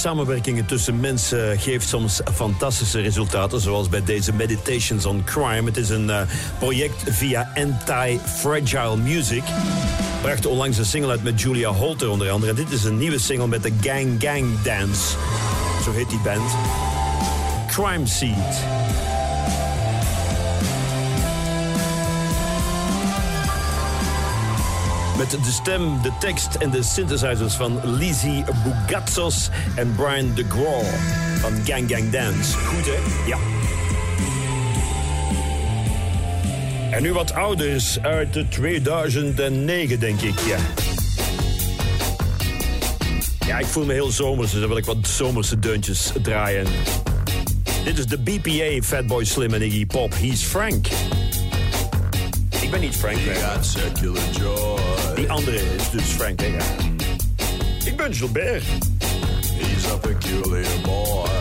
Samenwerkingen tussen mensen geeft soms fantastische resultaten, zoals bij deze Meditations on Crime. Het is een eh, project via Anti-Fragile Music. Bracht onlangs een single uit met Julia Holter onder andere. En dit is een nieuwe single met de Gang Gang Dance. Zo heet die band. Crime Seed. Met de stem, de tekst en de synthesizers van Lizzie Bugatsos en Brian de Graw van Gang Gang Dance. Goed hè? Ja. En nu wat ouders uit de 2009 denk ik, ja. Ja, ik voel me heel zomers, dus dan wil ik wat zomerse deuntjes draaien. Dit is de BPA, Fatboy Slim en Iggy Pop. He's Frank. Ik ben niet Frank. hè. Circular joy. Die andere is dus Frank. ja. Ik ben Gilbert. He's a peculiar boy.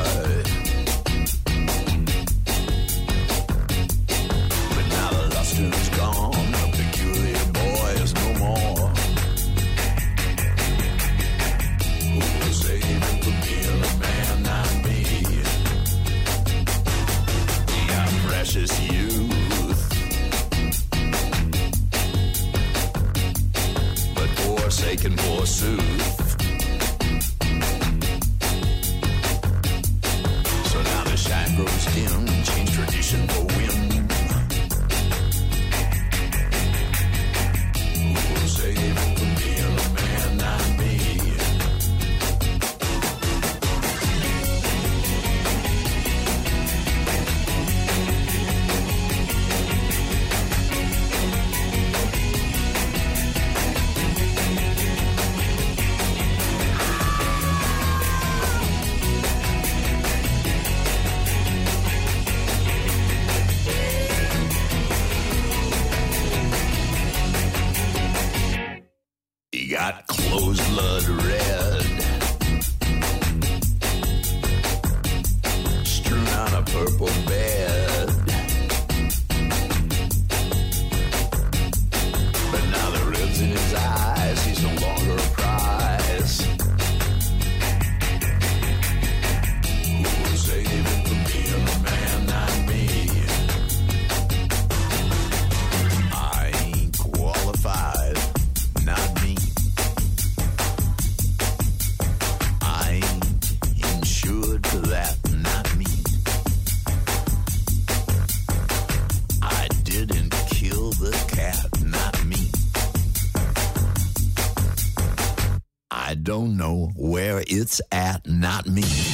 Purple me.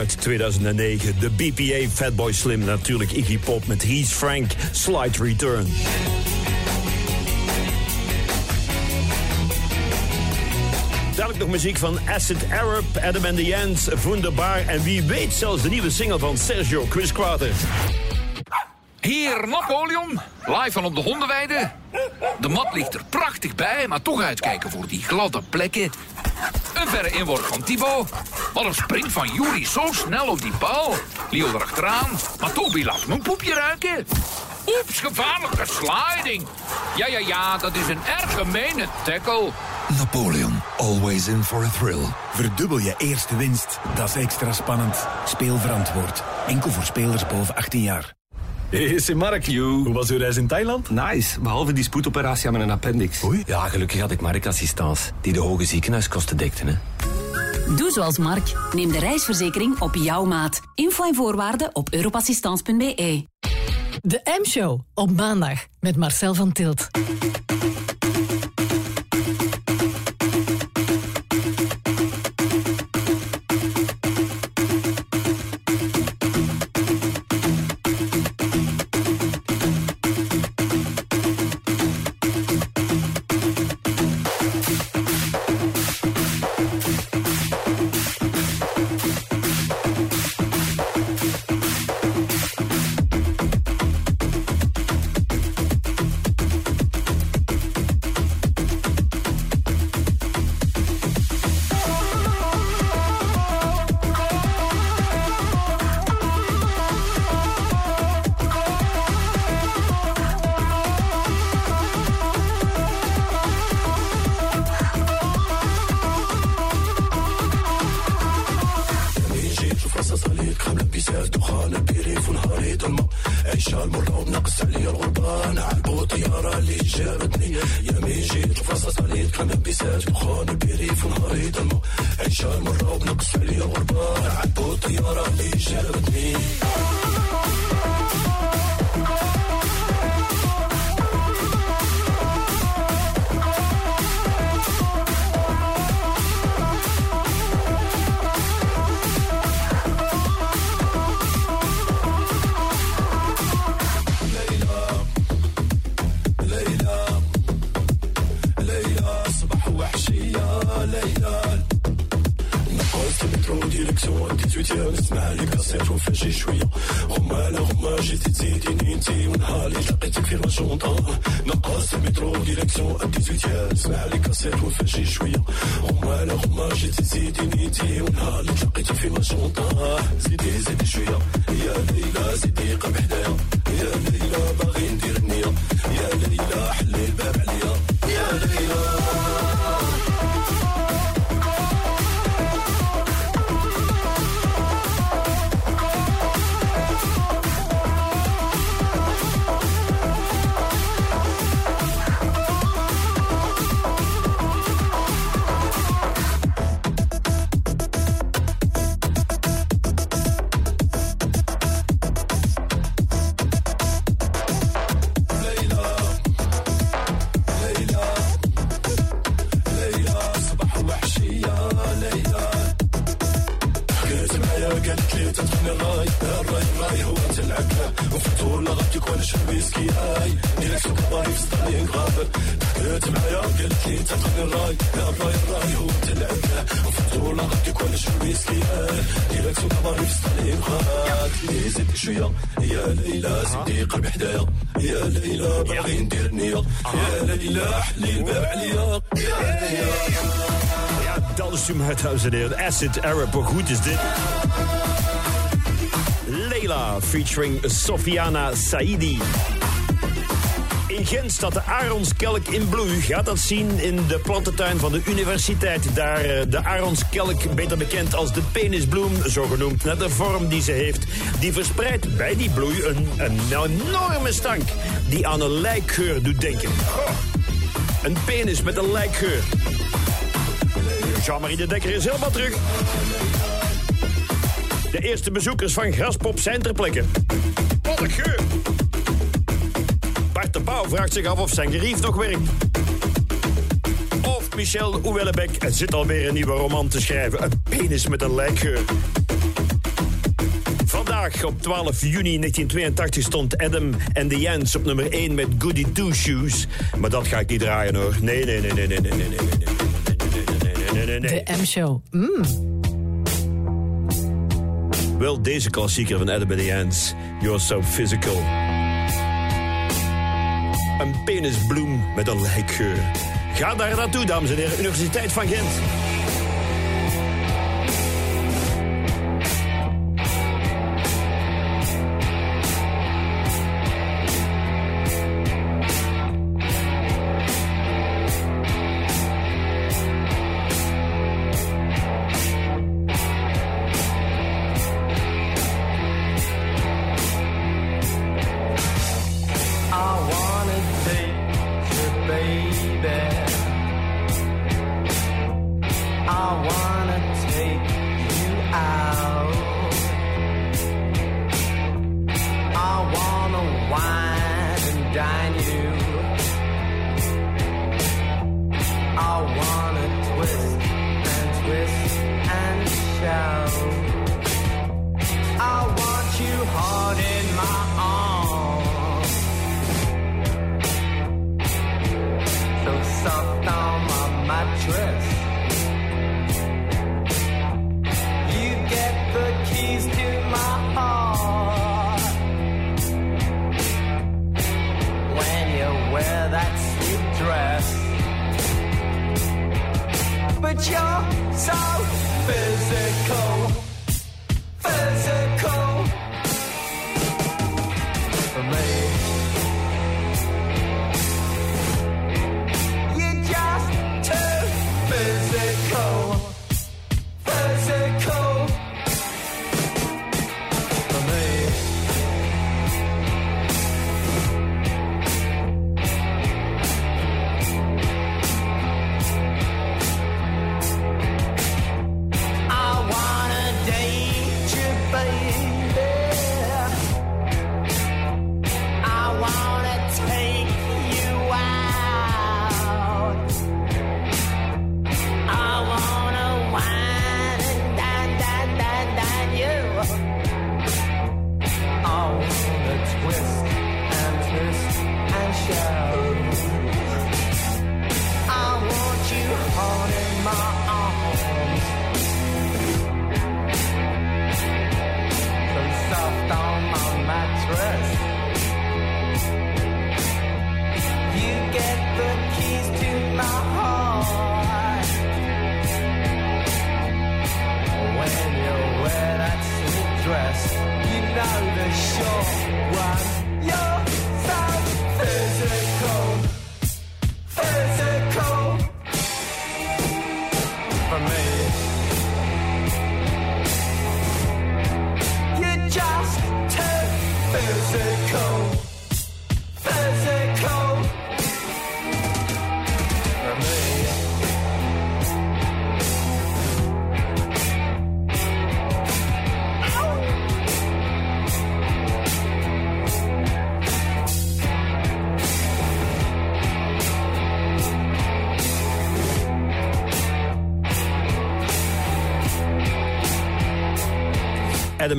Uit 2009. De BPA Fatboy Slim. Natuurlijk Iggy Pop met He's Frank. Slight Return. Dadelijk nog muziek van Acid Arab, Adam and the Ants, Wunderbaar... en wie weet zelfs de nieuwe single van Sergio Quizquater. Hier, Napoleon. Live van op de hondenweide. De mat ligt er prachtig bij, maar toch uitkijken voor die gladde plekken. Een verre inworp van Thibaut. Wat een sprint van Juri, zo snel op die bal. Leo erachteraan, maar Toby laat mijn poepje ruiken. Oeps, gevaarlijke sliding. Ja, ja, ja, dat is een erg gemene tackle. Napoleon, always in for a thrill. Verdubbel je eerste winst. Dat is extra spannend. Speel verantwoord. Enkel voor spelers boven 18 jaar. Hey, Mark. Hoe was uw reis in Thailand? Nice, behalve die spoedoperatie aan mijn appendix. Oei? Ja, gelukkig had ik Mark assistance, die de hoge ziekenhuiskosten dekte. Hè. Doe zoals Mark. Neem de reisverzekering op jouw maat. Info en voorwaarden op europassistance.be. De M-show op maandag met Marcel van Tilt. c'est refait, j'ai jouir. Hein. Acid Arab, hoe goed is dit? Leila featuring Sofiana Saidi. In Gent staat de aronskelk in bloei. Gaat dat zien in de plantentuin van de universiteit. Daar eh, de aronskelk, beter bekend als de penisbloem, zo genoemd. Net de vorm die ze heeft. Die verspreidt bij die bloei een, een enorme stank. Die aan een lijkgeur doet denken. Een penis met een lijkgeur. Jean-Marie de Dekker is helemaal terug. De eerste bezoekers van Graspop zijn ter plekke. Wat een geur! Bart de Pauw vraagt zich af of zijn gerief nog werkt. Of Michel Oewellebek zit alweer een nieuwe roman te schrijven. Een penis met een lijkgeur. Vandaag op 12 juni 1982 stond Adam en the Jans op nummer 1 met Goody Two Shoes. Maar dat ga ik niet draaien hoor. Nee, nee, nee, nee, nee, nee, nee, nee. De M-show. Mm. Wel deze klassieker van Adam and the Ants. You're so physical. Een penisbloem met een lijkgeur. Ga daar naartoe, dames en heren. Universiteit van Gent. And dine you. I wanna twist and twist and shout.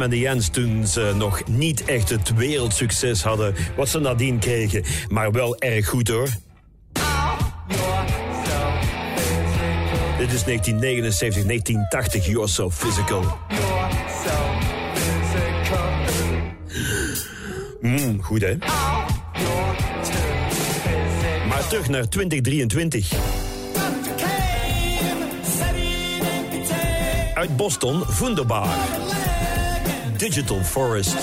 En de Jens toen ze nog niet echt het wereldsucces hadden wat ze nadien kregen. Maar wel erg goed hoor. Dit is 1979, 1980, You're So Physical. Mm, goed hè? Maar terug naar 2023. Uit Boston, Wunderbar. Digital Forest.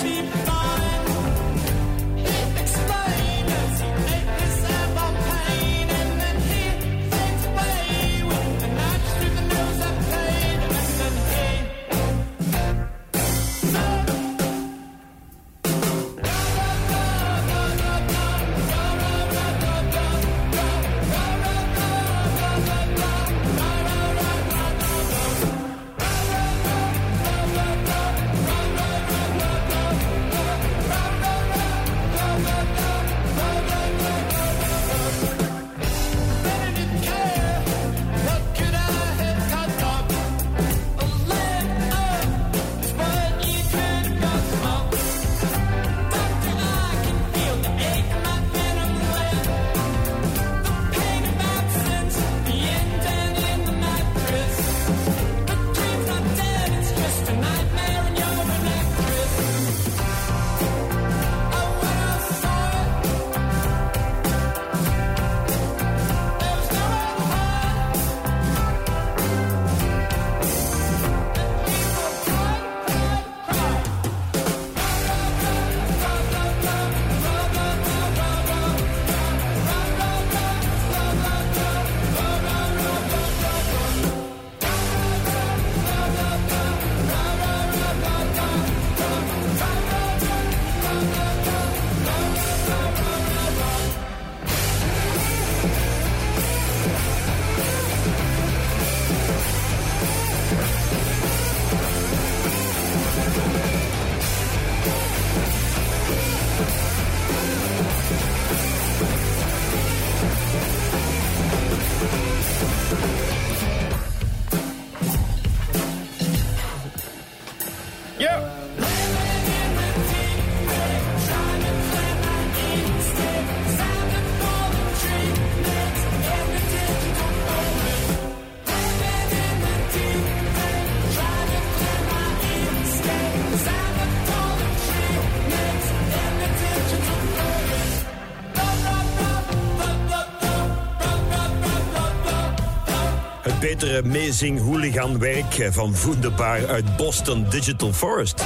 Betere Amazing Hooligan werk van Wunderbar uit Boston Digital Forest.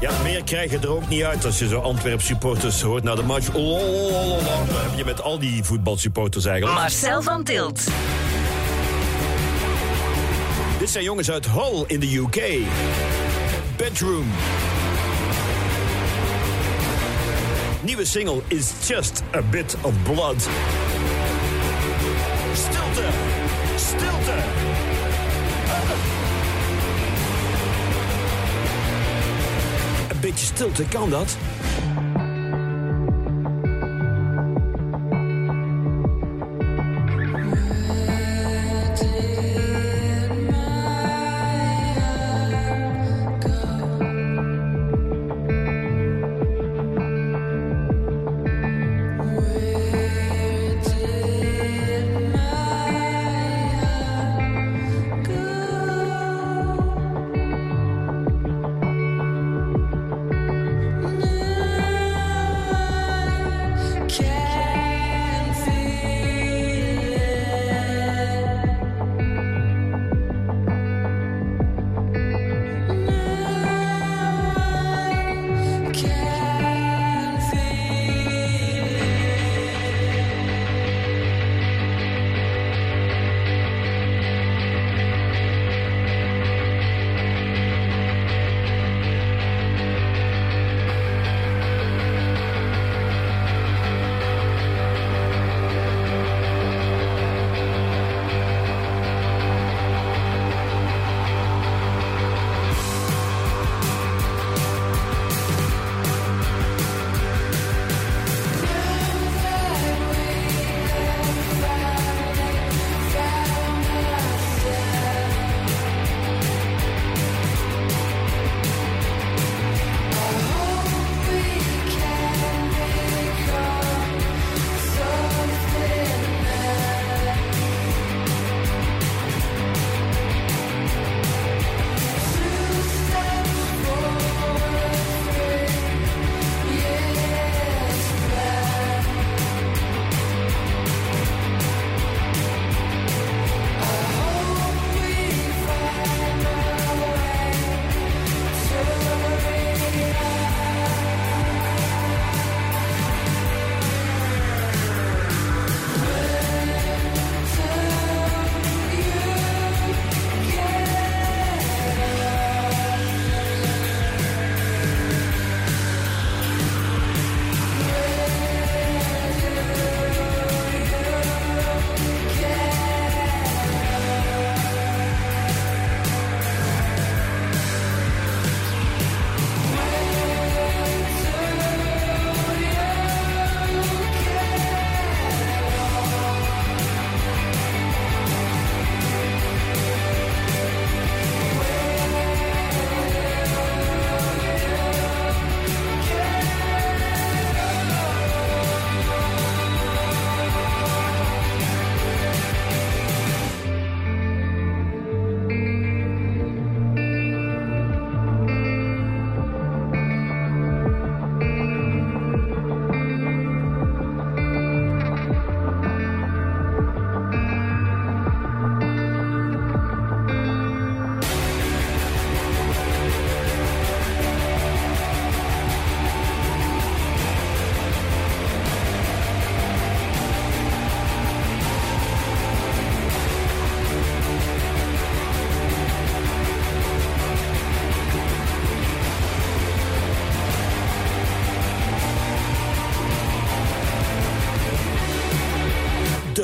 Ja, meer krijg je er ook niet uit als je zo Antwerp supporters hoort na de match. Dat heb je met al die voetbalsupporters eigenlijk. Marcel van Tilt. Dit zijn jongens uit Hull in de UK. Bedroom. Nieuwe single is Just a Bit of Blood. Stilte, kan dat?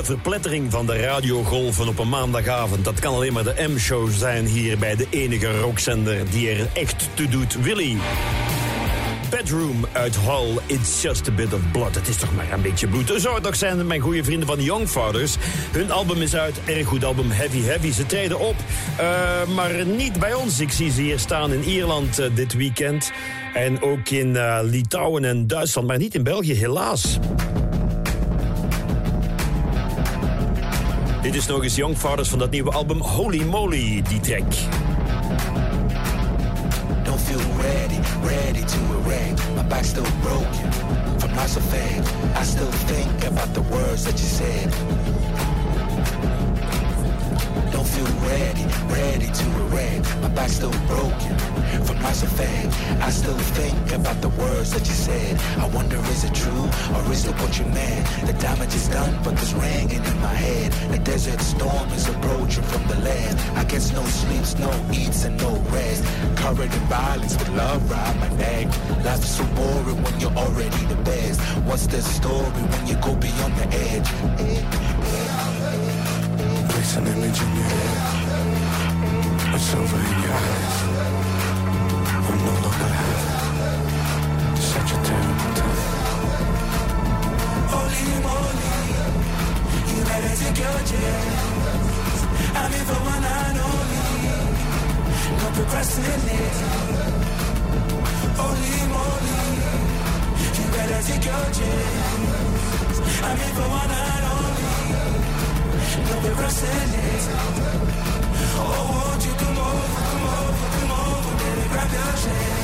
Verplettering van de radiogolven op een maandagavond. Dat kan alleen maar de M-show zijn hier bij de enige rockzender die er echt toe doet. Willy. Bedroom uit Hull, It's Just a Bit of Blood. Het is toch maar een beetje bloed. Zo zou het zijn, mijn goede vrienden van Young Fathers. Hun album is uit, erg goed album, Heavy Heavy. Ze treden op, eh, maar niet bij ons. Ik zie ze hier staan in Ierland eh, dit weekend. En ook in eh, Litouwen en Duitsland, maar niet in België, helaas. Dit is nog eens Young Fathers van dat nieuwe album Holy Moly, die track. Don't feel ready, ready to erect. My back's still broken from lots of. I still think about the words that you said. Don't feel ready, ready to erect. My back's still broken from of fame. I still think about the words that you said. I wonder is it true or is it what you meant? The damage is done, but there's ringing in my head. The desert storm is approaching from the land. I guess no sleeps, no eats, and no rest. Covered in violence with love around my neck. Life's so boring when you're already the best. What's the story when you go beyond the edge? Place an image in your head, a silver in your eyes. Oh, won't you Oh come over, come over, come over, baby, grab your chair.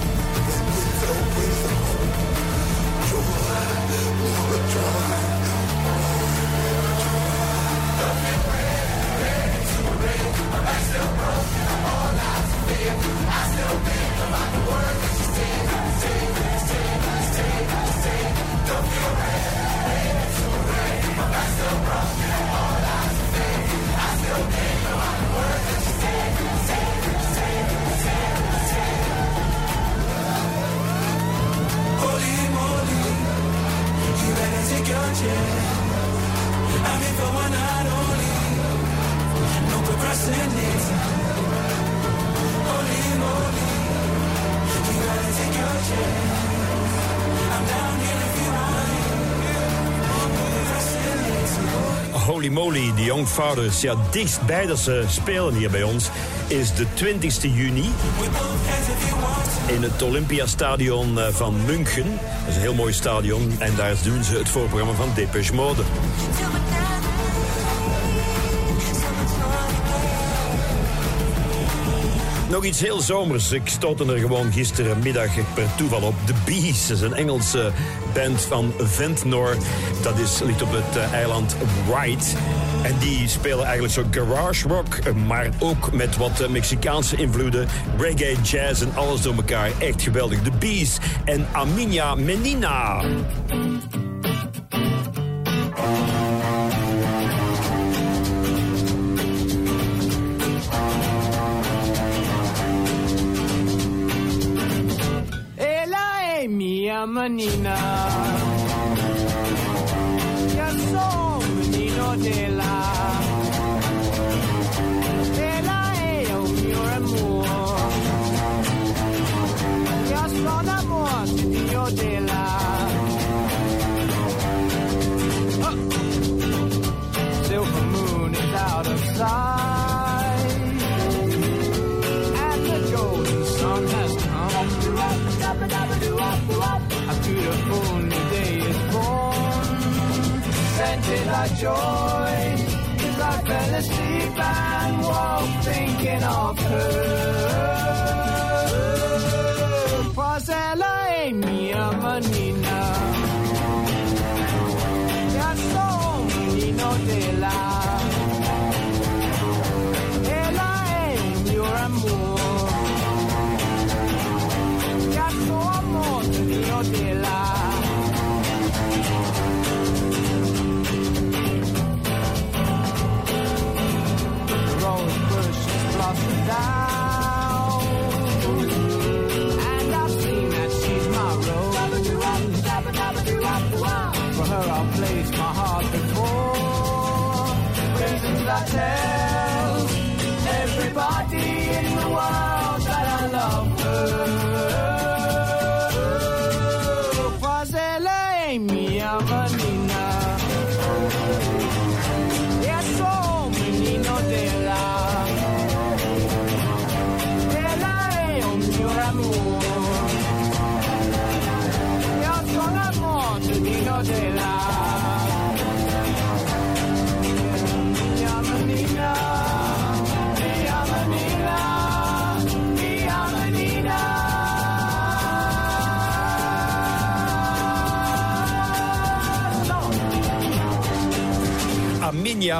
joy, better take your chance. I'm in for one night only. No procrastinating. Holy moly, you better take your chance. I'm down here if you want it. No procrastinating. Holy moly, de Young Fathers. Ja, dichtstbij dat ze spelen hier bij ons is de 20 juni. In het Olympiastadion eh, van München. Dat is een heel mooi stadion. En daar doen ze het voorprogramma van Depeche Mode. Nog iets heel zomers. Ik stootte er gewoon gisterenmiddag per toeval op. The Bees is een Engelse band van Ventnor. Dat is, ligt op het eh, eiland White. En die spelen eigenlijk zo garage rock, eh, maar ook met wat eh, Mexicaanse invloeden. Reggae, jazz en alles door elkaar. Echt geweldig. The Bees en Aminia Menina. Ella è mia manina. Scented I joy. As I fell asleep and woke thinking of her.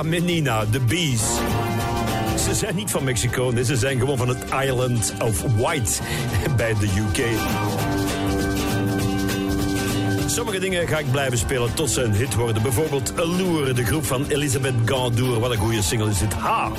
Menina, de Bees. Ze zijn niet van Mexico, nee, ze zijn gewoon van het Island of White bij de UK. Sommige dingen ga ik blijven spelen tot ze een hit worden. Bijvoorbeeld Allure, de groep van Elizabeth Gandour. Wat een goede single is dit. Ha!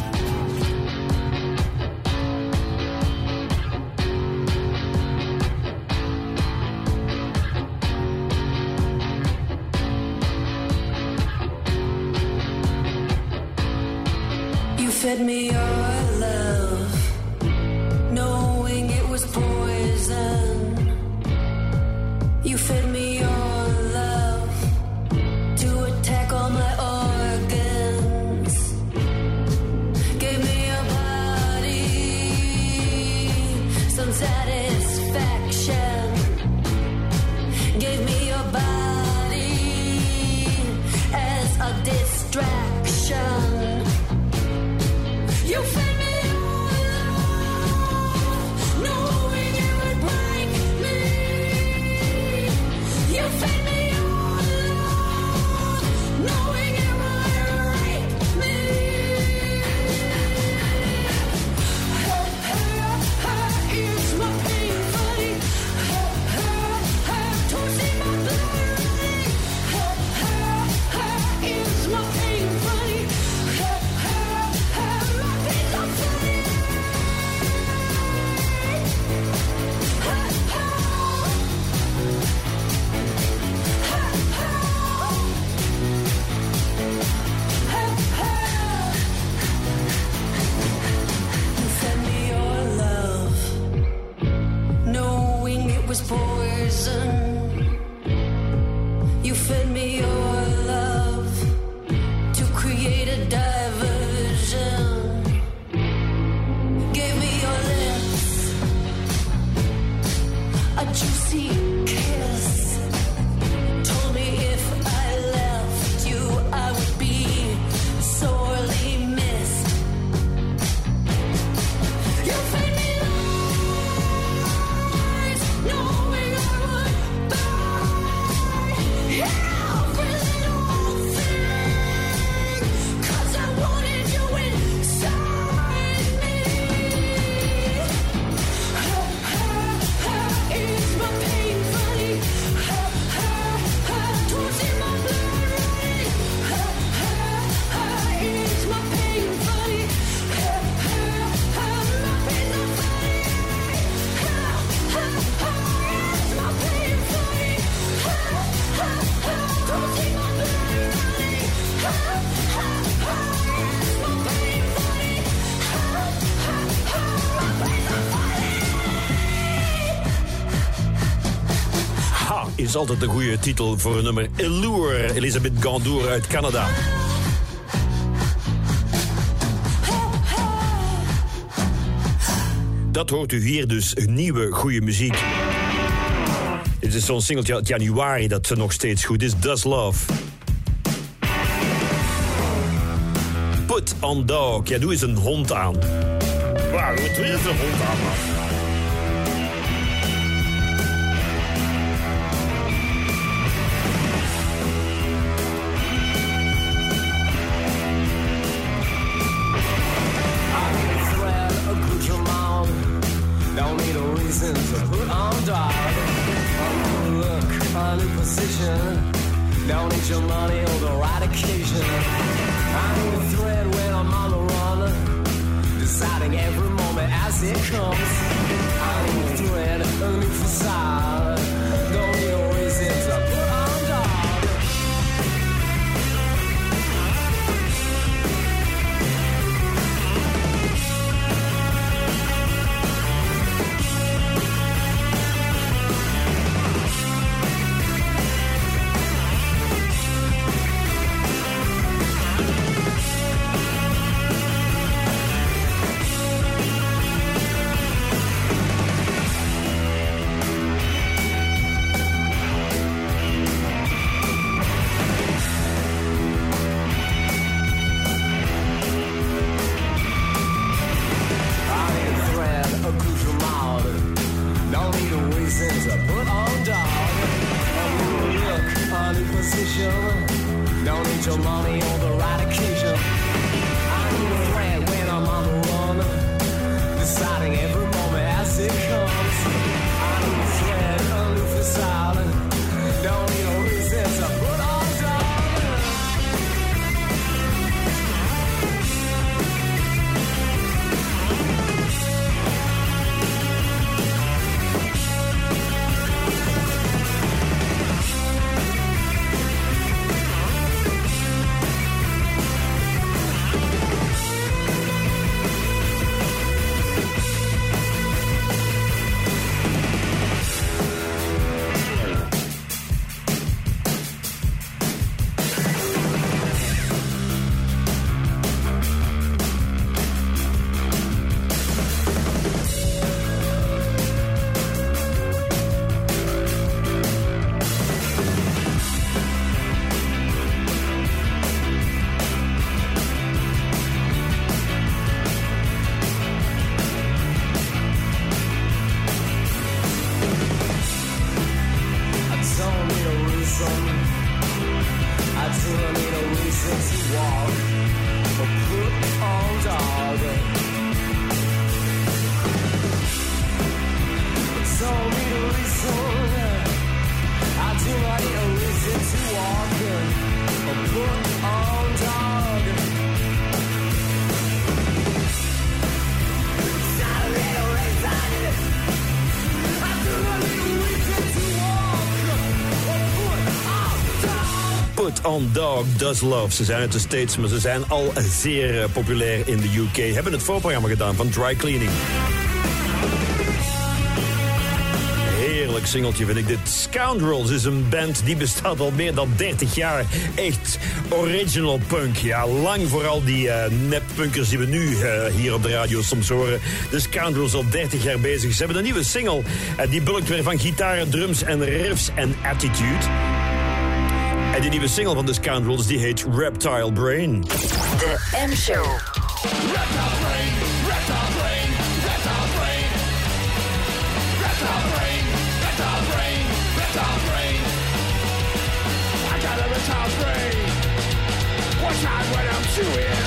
is altijd een goede titel voor een nummer. Allure, Elisabeth Gandour uit Canada. Dat hoort u hier dus, nieuwe goede muziek. Het is zo'n singeltje uit januari dat ze nog steeds goed is. Does Love. Put on dog. Ja, doe eens een hond aan. Waarom doe je een hond aan, man. On Dog Does Love. Ze zijn uit de States, maar ze zijn al zeer eh, populair in de UK. Hebben het voorprogramma gedaan van Dry Cleaning. Heerlijk singeltje vind ik dit. Scoundrels is een band die bestaat al meer dan 30 jaar. Echt original punk. Ja, lang voor al die eh neppunkers die we nu eh, hier op de radio soms horen. De Scoundrels al 30 jaar bezig. Ze hebben een nieuwe single. die bulkt weer van gitaren, drums en riffs en attitude. En die nieuwe single van de Scoundrels die heet Reptile Brain. De M-show. I got a reptile brain. One time when I'm chewing,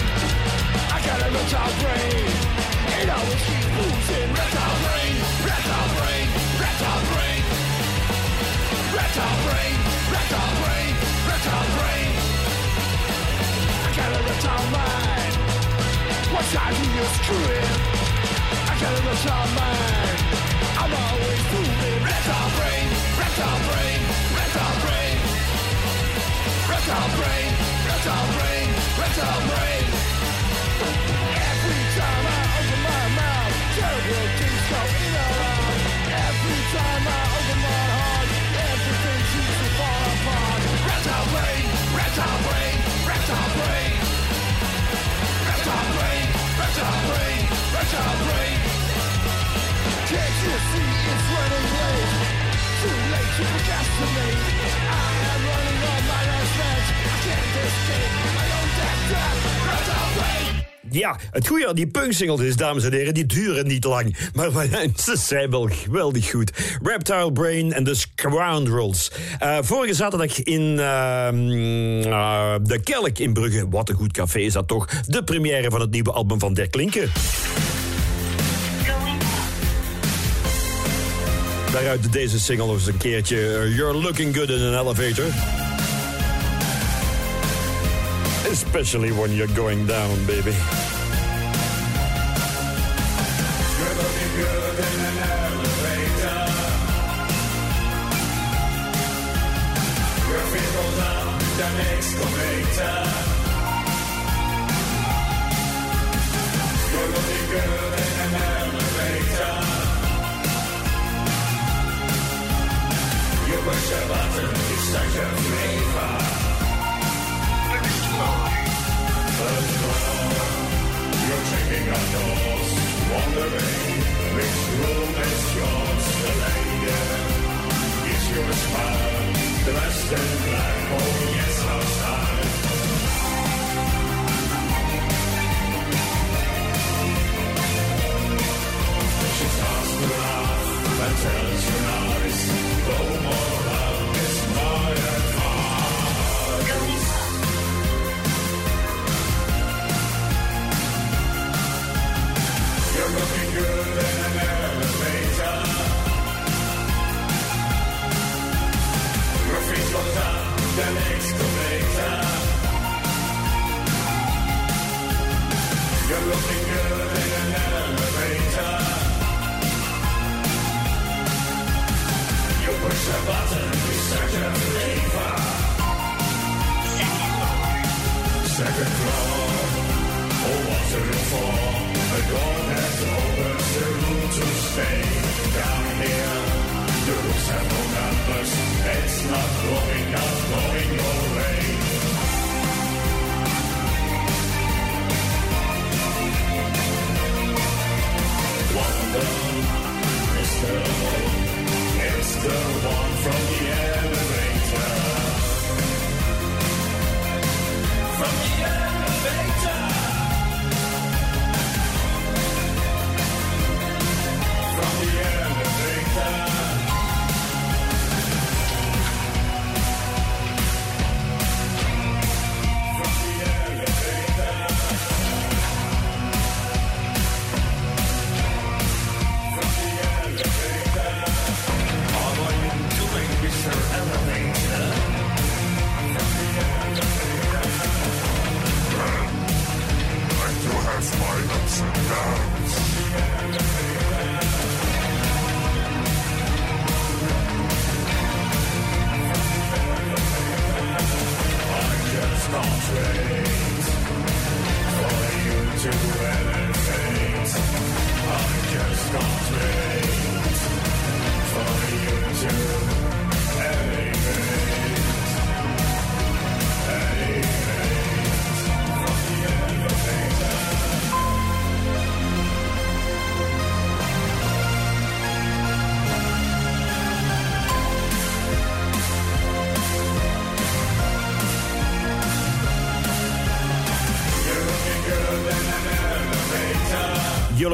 I got a reptile brain. It always keeps losing. Reptile brain, reptile brain, reptile brain. Reptile brain, reptile brain, reptile brain. I got a reptile mind. One time he was chewing, I got a reptile mind. I'm always fooling. Reptile brain, reptile brain, reptile brain. Reptile brain, reptile brain, reptile brain. Every time I open my mouth, terrible things go in and out. Every time I reptile brain, reptile brain. Reptile brain, reptile brain, reptile brain. Can't you see it's running late? Too late to procrastinate. I am running on my last legs. I can't escape my own death trap. Reptile brain. Ja, het goede aan die punksingles is, dames en heren, die duren niet lang. Maar ze zijn wel geweldig goed. Reptile Brain en The Scoundrels. Eh, vorige zaterdag in ehm, eh, De Kelk in Brugge. Wat een goed café is dat toch. De première van het nieuwe album van Der Klinken. Daaruit deze single nog eens een keertje. uh, You're looking good in an elevator. Especially when you're going down, baby. You're good in an elevator. Your feet. You're good in an elevator. You push a button. You're checking out doors, wondering which room is yours.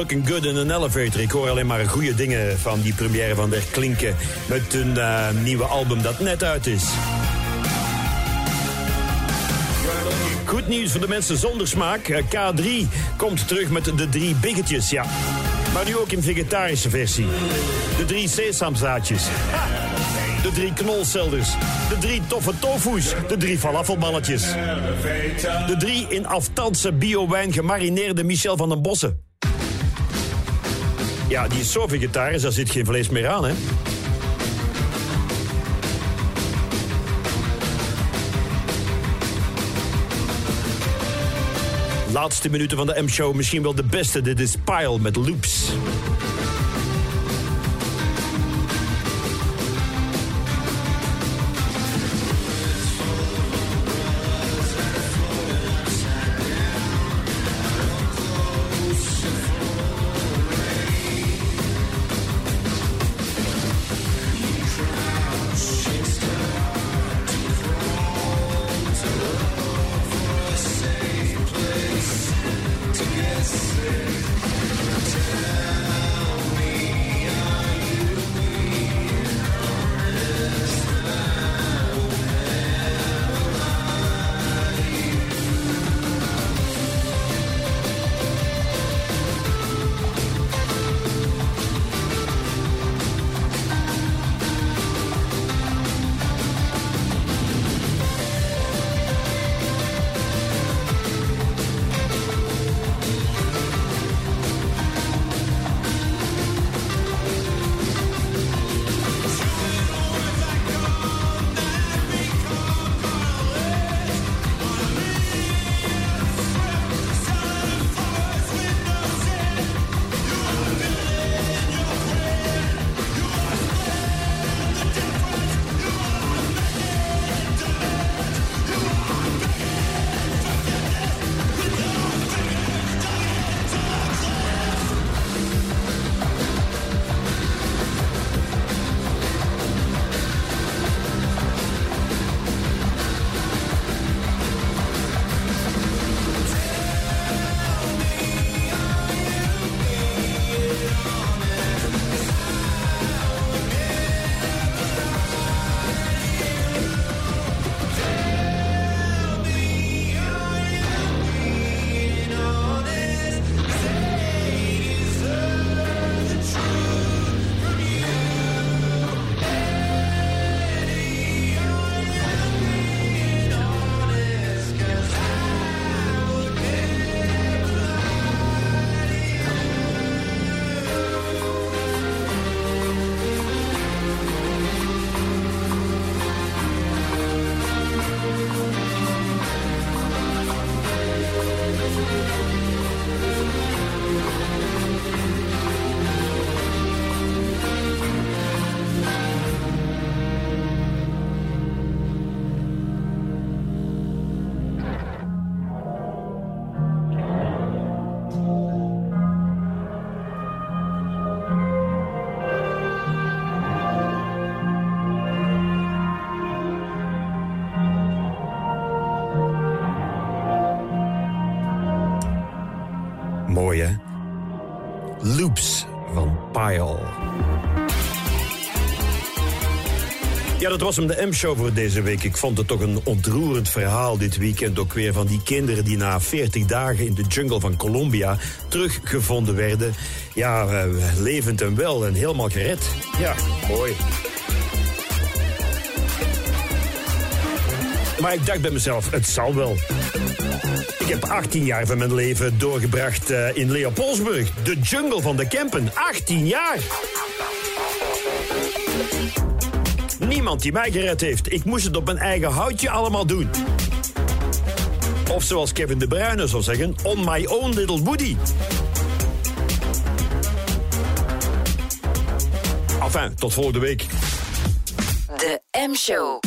Looking good in an elevator. Ik hoor alleen maar goede dingen van die première van Der Klinken. Met een eh, nieuwe album dat net uit is. Goed nieuws voor de mensen zonder smaak. Eh, K3 komt terug met de drie biggetjes, ja. Maar nu ook in vegetarische versie. De drie sesamzaadjes. De drie knolselders. De drie toffe tofu's. De drie falafelballetjes. De drie in aftanse bio-wijn gemarineerde Michel van den Bossen. Ja, die is zo vegetarisch, daar zit geen vlees meer aan, hè? Laatste minuten van de M-show, misschien wel de beste. Dit is Pile met Loops. Dat was hem de M-show voor deze week. Ik vond het toch een ontroerend verhaal dit weekend ook weer van die kinderen die na 40 dagen in de jungle van Colombia teruggevonden werden. Ja, eh, levend en wel en helemaal gered. Ja, mooi. Maar ik dacht bij mezelf, het zal wel. Ik heb 18 jaar van mijn leven doorgebracht eh, in Leopoldsburg. De jungle van de Kempen. 18 jaar! Niemand die mij gered heeft. Ik moest het op mijn eigen houtje allemaal doen. Of zoals Kevin De Bruyne zou zeggen, on my own little woody. Enfin, tot volgende week. De M-show.